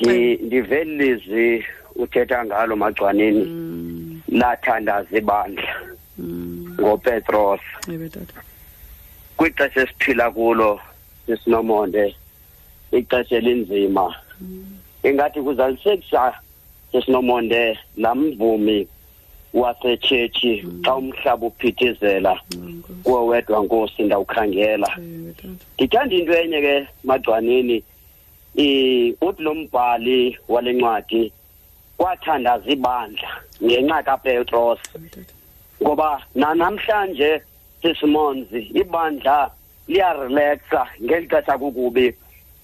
ndive lizwi uthetha ngalo magcwanini Mm, lathandaza ibandla. Mm, ngopetros. Ewe tata kwixesha esiphila kulo sisinomonde ixesha elinzima. Ingathi kuzalisekisa sesinomonde laa mvumi wasetshetshi xa umhlaba uphithizela. Kuwe wedwa nkosi ndawukhangela. Ndithanda into enye ke magcwanini uthi lo mbhali wale ncwadi kwathandaza ibandla ngenxa kapetros. Ngoba nanamhlanje sisimonzi ibandla liyarelaxa ngeli xesha kukubi.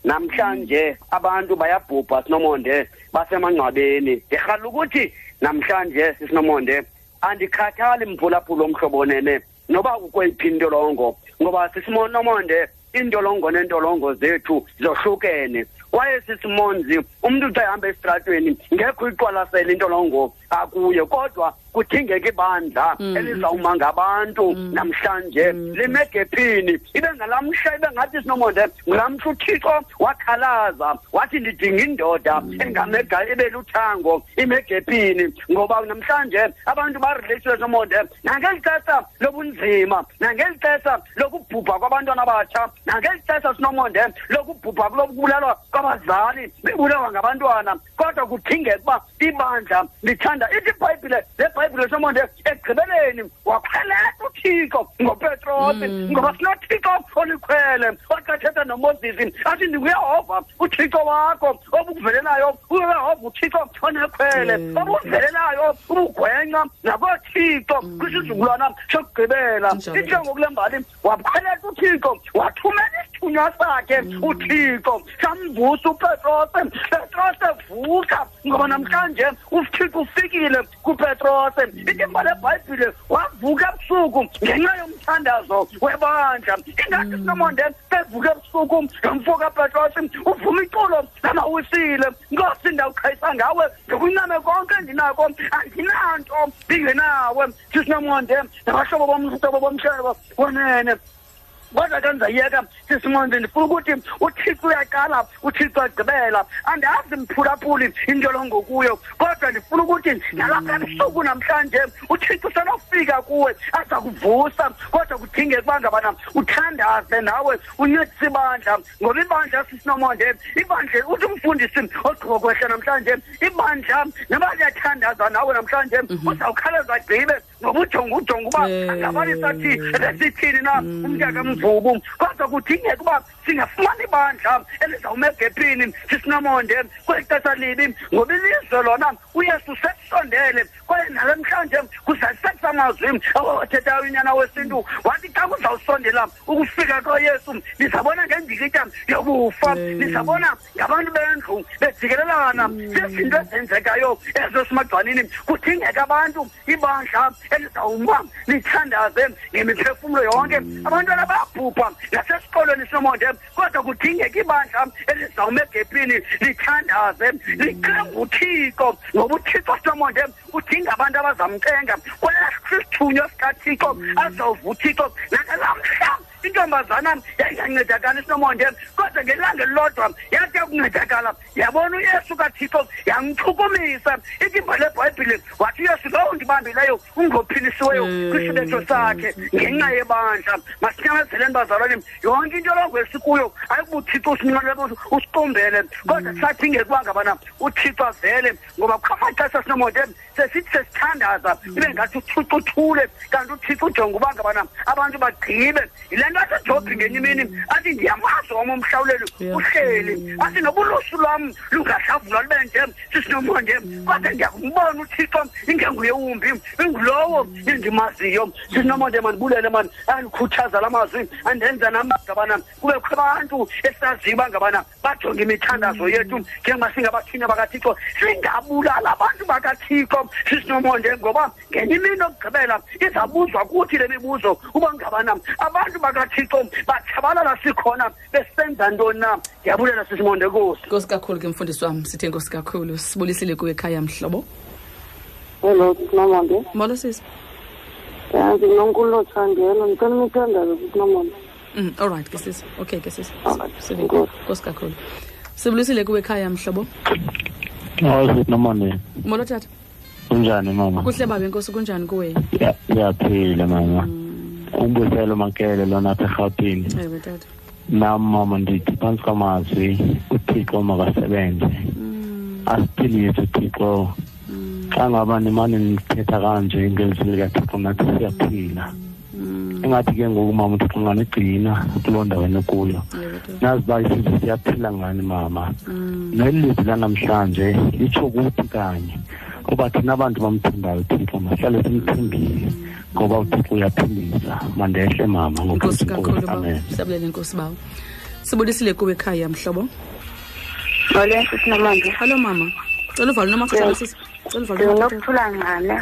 Namhlanje abantu bayabhubha sinomonde basemangcwabeni. Ndirhala ukuthi namhlanje sisinomonde andikhathali mphulaphula omhlobonene noba kukweyiphi intolongo ngoba sisimonomonde iintolongo neentolongo zethu zohlukene. Kwaye sisimonzi umntu xa ehamba esitratweni ngekho iqwalasela intolongo akuyo kodwa kudingeka ibandla elizawuma ngabantu namhlanje. Limegephini ibe ngalamhla ibe ngathi sinomonde ngulamhla uthixo wakhalaza wathi ndidinga indoda engamega ibe luthango imegephini ngoba namhlanje abantu bareleshile sinomonde nangeli xesha lobunzima nangeli xesha lokubhubha kwabantwana batsha nangeli xesha sinomonde lokubhubha kulokubulalwa kwabazali bebulawa ngabantwana. Kodwa kudingeka uba ibandla lithanda ithi ibhayibhile le bhayibhile somonde ekugqibeleni wakhwelela uthixo ngopetrosi ngoba sinothixo olikhwele oxathetha nomozisi. Athi ndinguyehova uthixo wakho obukuvelelayo uyehova uthixo onekhwele obukuvelelayo ubugwenxa nakoothixo kwisizukulwana sokugqibela Njalo. ithe ngokule mbali wakhwelela uthixo wathumela isithunywa sakhe uthixo. Samvusa upetrose petrose vuka ngoba namhlanje uthixo ufikile kupetrose ithi mbali ebhayibhile wavuka ebusuku ngenxa yomthandazo webandla. Ingathi sinomonde bevuka ebusuku nomfo kapetrose uvuma iculo lamawisile nkosi ndawuqhayisa ngawe ngikuncame konke endinako andinanto ndingenawe sisinomonde nabahlobo bomhlobo bomhlebo wonene. Kodwa ke ndizayiyeka sisimonde ndifuna ukuthi uthixo uyaqala uthixo agqibela. Andazi mphulaphuli intolongo kuyo kodwa ndifuna ukuthi nalapha ebusuku namhlanje uthixo senofika kuwe aza kuvusa kodwa kudingeka uba ngabana uthandaze nawe uncedise ibandla. Ngoba ibandla sisinomonde ibandla uthi umfundisi ogqiba kwehla namhlanje ibandla noba liyathandaza nawe namhlanje uzawukhawuleza agqibe ngoba ujonga ujonga uba angabani sathi besithini na umntaka mvubu kodwa kudingeka uba singafumana ibandla elizawuma egepini sisinomonde kweli xesha libi ngoba ilizwe lona uyesu sekusondele kwaye kuzalisekisa amazwi awathethayo unyana wesintu. Wathi xa kuzawusondela ukufika kayesu nizabona ngendikitya yokufa ngabantu bendlu bejikelelana hmm. zezinto ezenzekayo ezo simagcwanini kudingeka abantu ibandla elizawuma lithandaze ngemiphefumlo yonke. Hmm. Abantwana bayabhubha nasesikolweni sinomonde kodwa kudingeka ibandla elizawuma egepini lithandaze licenge uthixo ngoba uthixo sinomonde udinga abantu abazamcenga kwelesithunywa sikathixo azova uthixo. Nakalamhla intombazana yayingancedakala isinomonde kodwa ngelanga elilodwa yathi yakuncedakala. Yabona uyesu kathixo yamchukumisa itimba lebhayibhile wathi uyesu lowo ndibambileyo ungophilisiweyo kwisibetho sakhe ngenxa yebandla. Masinyamezeleni bazalwane yonke into longo esikuyo ayikubuthixo usinqalele usiqumbele kodwa mm. sadingeka uba ngabana uthixo avele ngoba amaxesha sinomonde sesithi sesithandaza ibe ngathi uthixo uthule kanti uthixo ujonga uba ngabana abantu bagqibe. Yile nto athi jobhi ngenye imini? Athi ndiyamazi wam umhlawuleli uhleli. Athi nobulusu lwam lungahlawulwa lube nje sisinomonde kodwa ndiyakumbona uthixo ingenguye wumbi ingulowo endimaziyo. Sisinomonde mandibulele mani andikhuthaza la mazwi andenza nam ngabana kubekho abantu esaziyo uba ngabana bajonge imithandazo yethu. Njengoba singabathina bakathixo singabulala abantu bakathixo. Sisinomonde ngoba ngenye imini okugqibela izabuzwa kuthi le mibuzo uba ngabana abantu bakathixo batshabalala sikhona besenza ntoni na? Ndiyabulela sisimonde kosi nkosi kakhulu ke mfundisi wam sithe nkosi kakhulu sibulisile kuwe ekhaya mhlobo. Hello sinomonde molo sisi ya ndinonkulu thandelo ndicela imithandazo sisinomama Mm, all right ke sisi okay ke sisi Alright, Sive- enkosi. nkosi. kakhulu. Sibulisile kuwe ekhaya mhlobo. Awusithi nomane molo tata. Kunjani mama? kuhle babe nkosi kunjani kuwe Ya- Ngiyaphila mama. Umbuselo makele lona apha eGauteng. ewe tata Nami mama ndithi phansi kwamazwi uThixo makasebenze. Asiphilise uThixo. Xa ngaba nimane nithetha kanje ngelizwi likaThixo nathi siyaphila. Engathi ke ngoku mama uThixo nganigcina kuloo ndawo tata Nazi uba isizwe siyaphila ngani mama. nelizwi lanamhlanje litsho kuthi kanye kuba thina abantu bamthembayo uthixo masihlale simthembile ngoba uthixo uyaphilisa mandehle mama nkosi ngokhosi kakhulu inkosi bawo amen. Siyabulele nkosi bawo sibulisile kuwe ekhaya mhlobo. Molo sisinomande hallo mama. Cela uvale nomakhathala sisi cela uvale nomakhathala ndinokuthula ngqane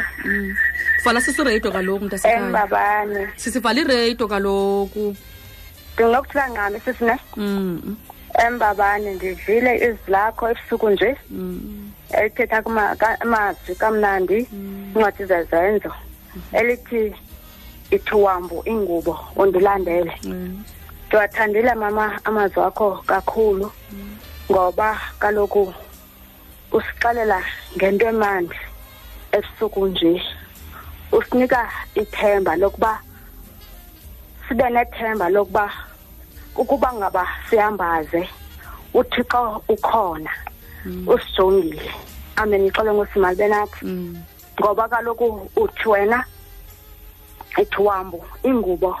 vala sisi ireyido kaloku mntasekhaya. Embabane sisivala ireyido kaloku. Ndinokuthula ngqane sisine Mm, embabane ndivile izwi lakho ebusuku nje. Mm, elithetha kuma- ka- amazwi kamnandi incwadi zezenzo. Elithi ithuwambu ingubo undilandele. Mm, ndiwathandile mama amazwi akho kakhulu ngoba kaloku usixelela ngento emandi ebusuku nje. Usinika ithemba lokuba sibe nethemba lokuba ukuba ngaba sihambaze uthixo ukhona. Usijongile. Amen ixole ngosimali benathi mm, ngoba kaloku uthi wena ithuwambu ingubo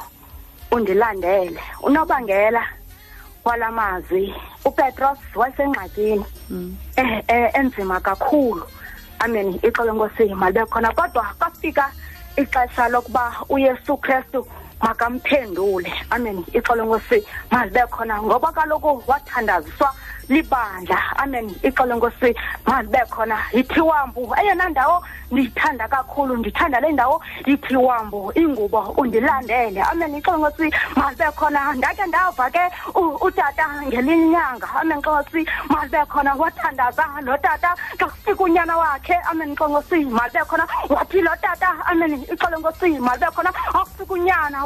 undilandele. Unobangela wala mazwi upetros wasengxakini. Mm. eh, eh, enzima kakhulu. Amen ixolo nkosi malibe khona kodwa kwafika ixesha lokuba uyesu kristu makamphendule amen. Ixolo nkosi malibe khona ngoba kaloku wathandaziswa libandla. Amen. Ixolo nkosi malibe khona. Yithiwambu eyona ndawo ndiyithanda kakhulu ndithanda le ndawo yithiwambu ingubo undilandele. Amen. Ixolo nkosi malibe khona. Ndakhe ndava ke u- utata ngelinye inyanga. Amen nkosi malibe khona. Wathandaza lo tata xa kufika unyana wakhe. Amen nkosi malibe khona. Wathi lo tata amen ixolo nkosi malibe khona. Akufika unyana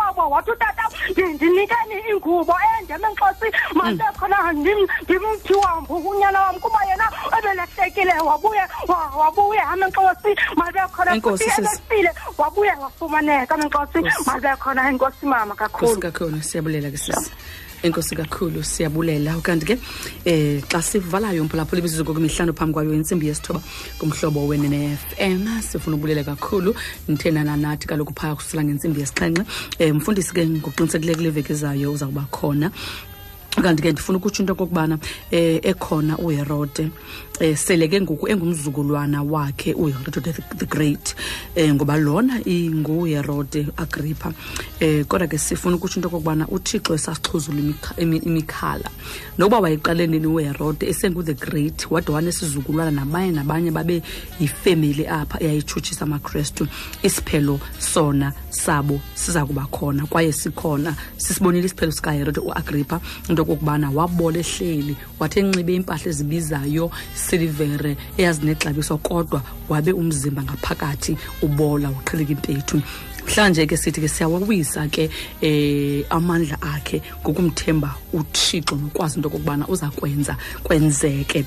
kowabo wathi utata ndi- ndinikeni ingubo ende amenxosi mali bekhona ndim- ndimthiwambu unyana wam kuba yena ebelehlekile wabuye wa- wabuye amenxosi mali bekhona Enkosi, futhi sisi. ebefile wabuye wafumaneka amenxosi mali bekhona enkosi mama Nkosi kakhulu kakhulu siyabulela ke sisi. Enkosi kakhulu siyabulela. Ukanti ke eh xa sivalayo umphulaphula ibizizo kwemihlanu phambi kwayo intsimbi yesithoba kumhlobo wenene FM sifuna ukubulela kakhulu. Nithenana nathi kaloku phaya kusela ngentsimbi yesixhenxe. Eh mfundisi ke ngokuqinisekileyo kule veki ezayo uzawuba khona. Kanti ke ndifuna ukutsho into okokubana um ekhona uherode um sele ke ngoku engumzukulwana wakhe uherode the great. Um ngoba lona inguherode agrippa. Um kodwa ke sifuna ukutsho into okokubana uthixo esasixhuzula imikhala. Nokuba wayeqalenini uherode esengu-the great wade wanesizukulwana nabanye nabanye babe yifemeli apha eyayitshutshisa amakrestu isiphelo sona sabo siza kuba khona kwaye sikhona. Sisibonile isiphelo sikaherode uagrippa into okokubana wabola ehleli wathi enxibe iimpahla ezibizayo silivere eyazinexabiso kodwa wabe umzimba ngaphakathi ubola uqheleka impethu mhlanje ke sithi ke siyawawisa ke eh amandla akhe ngokumthemba uthixo nokwazi into okokubana uza kwenza kwenzeke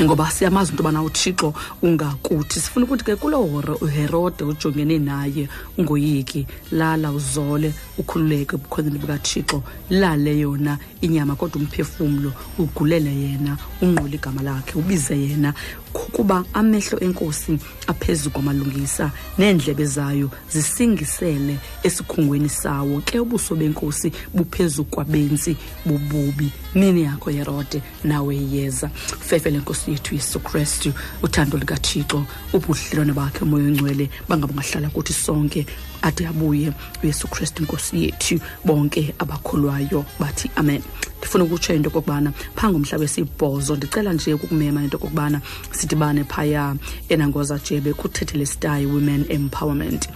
ngoba siyamazi into yobana uthixo ungakuthi. Sifuna ukuthi ke kulo horo uherode ujongene naye ungoyiki lala uzole ukhululeke ebukhoneni bukathixo lale yona inyama kodwa umphefumlo ugulele yena unqule igama lakhe ubize yena kuba amehlo enkosi aphezu kwamalungisa neendlebe zayo zisingisele esikhungweni sawo. Ke ubuso benkosi buphezu kwabentsi bububi nini yakho herode? Nawe yeza. Fefe lenkosi yethu yesu kristu. Uthando likathixo ubudlelwane bakhe moya ongcwele bangabe ngahlala kuthi sonke ade abuye uyesu kristu inkosi yethu bonke abakholwayo bathi amen. Ndifuna ukutsho into okokubana phaa ngomhla wesibhozo ndicela nje ukukumema into okokubana sidibane phaya enangoza jebe kuthethelestai women empowerment.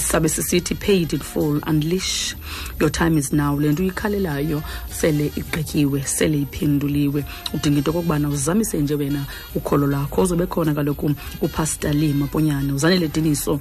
Sabe sisithi paid in full unleash your time is now. Le nto uyikhalelayo sele igqityiwe sele iphenduliwe. Udinga into okokubana uzamise nje wena ukholo lwakho uzobe khona kaloku upastor lima ponyane uzanele diniso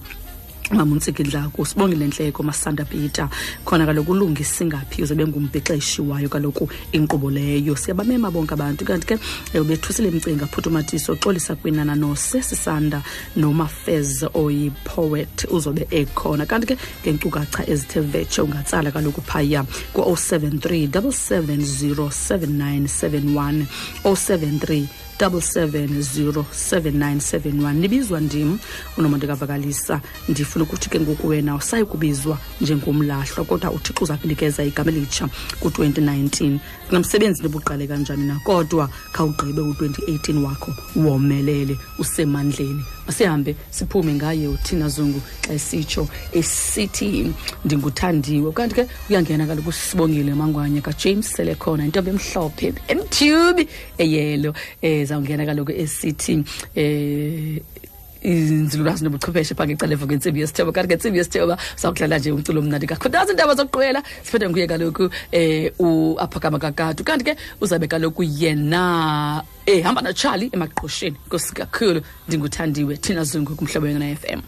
mamuntsikidlaku sibongile ntleko masanda peter. Khona kaloku ulungisa ingaphi uzobe ngumbhexeshi wayo kaloku inkqubo leyo? Siyabamema bonke abantu kanti ke ubethusile mcinga phuthumatiso xolisa kwinana nosesisanda nomafez oyipoet uzobe ekhona. Kanti ke ngeenkcukacha ezithe vetshe ungatsala kaloku phaya ku-073 7707971 073 77077971 nibizwa ndim unomonde kavakalisa ndifuna ukuthi ke ngoku wena usayi kubizwa njengomlahlwa kodwa uthixo uza kunikeza igama elitsha ku-2019 nomsebenzi nobuqale kanjani na? Kodwa khawugqibe u-2018 wakho womelele usemandleni. Masihambe siphume ngaye uthina zungu xa esitsho esithi ndinguthandiwe. Kanti ke uyangena kaloku sibongile mangwanye kajames sele khona intombi emhlophe emtyubi eyelo um zawungena kaloku esithi um inzululwazi nobuchwepheshe phaa ngecalevo ngentsimbi yesithoba. Kanti ngentsimbi yesithoba sawudlala nje umculo omnandi kakhulu nazi iindaba zokuqwela siphethe nguye kaloku um uaphakama kakadu. Kanti ke uzawube kaloku yena ehamba natshali emaqhosheni. Nkosi kakhulu ndinguthandiwe thina zungu kumhlobo yona f m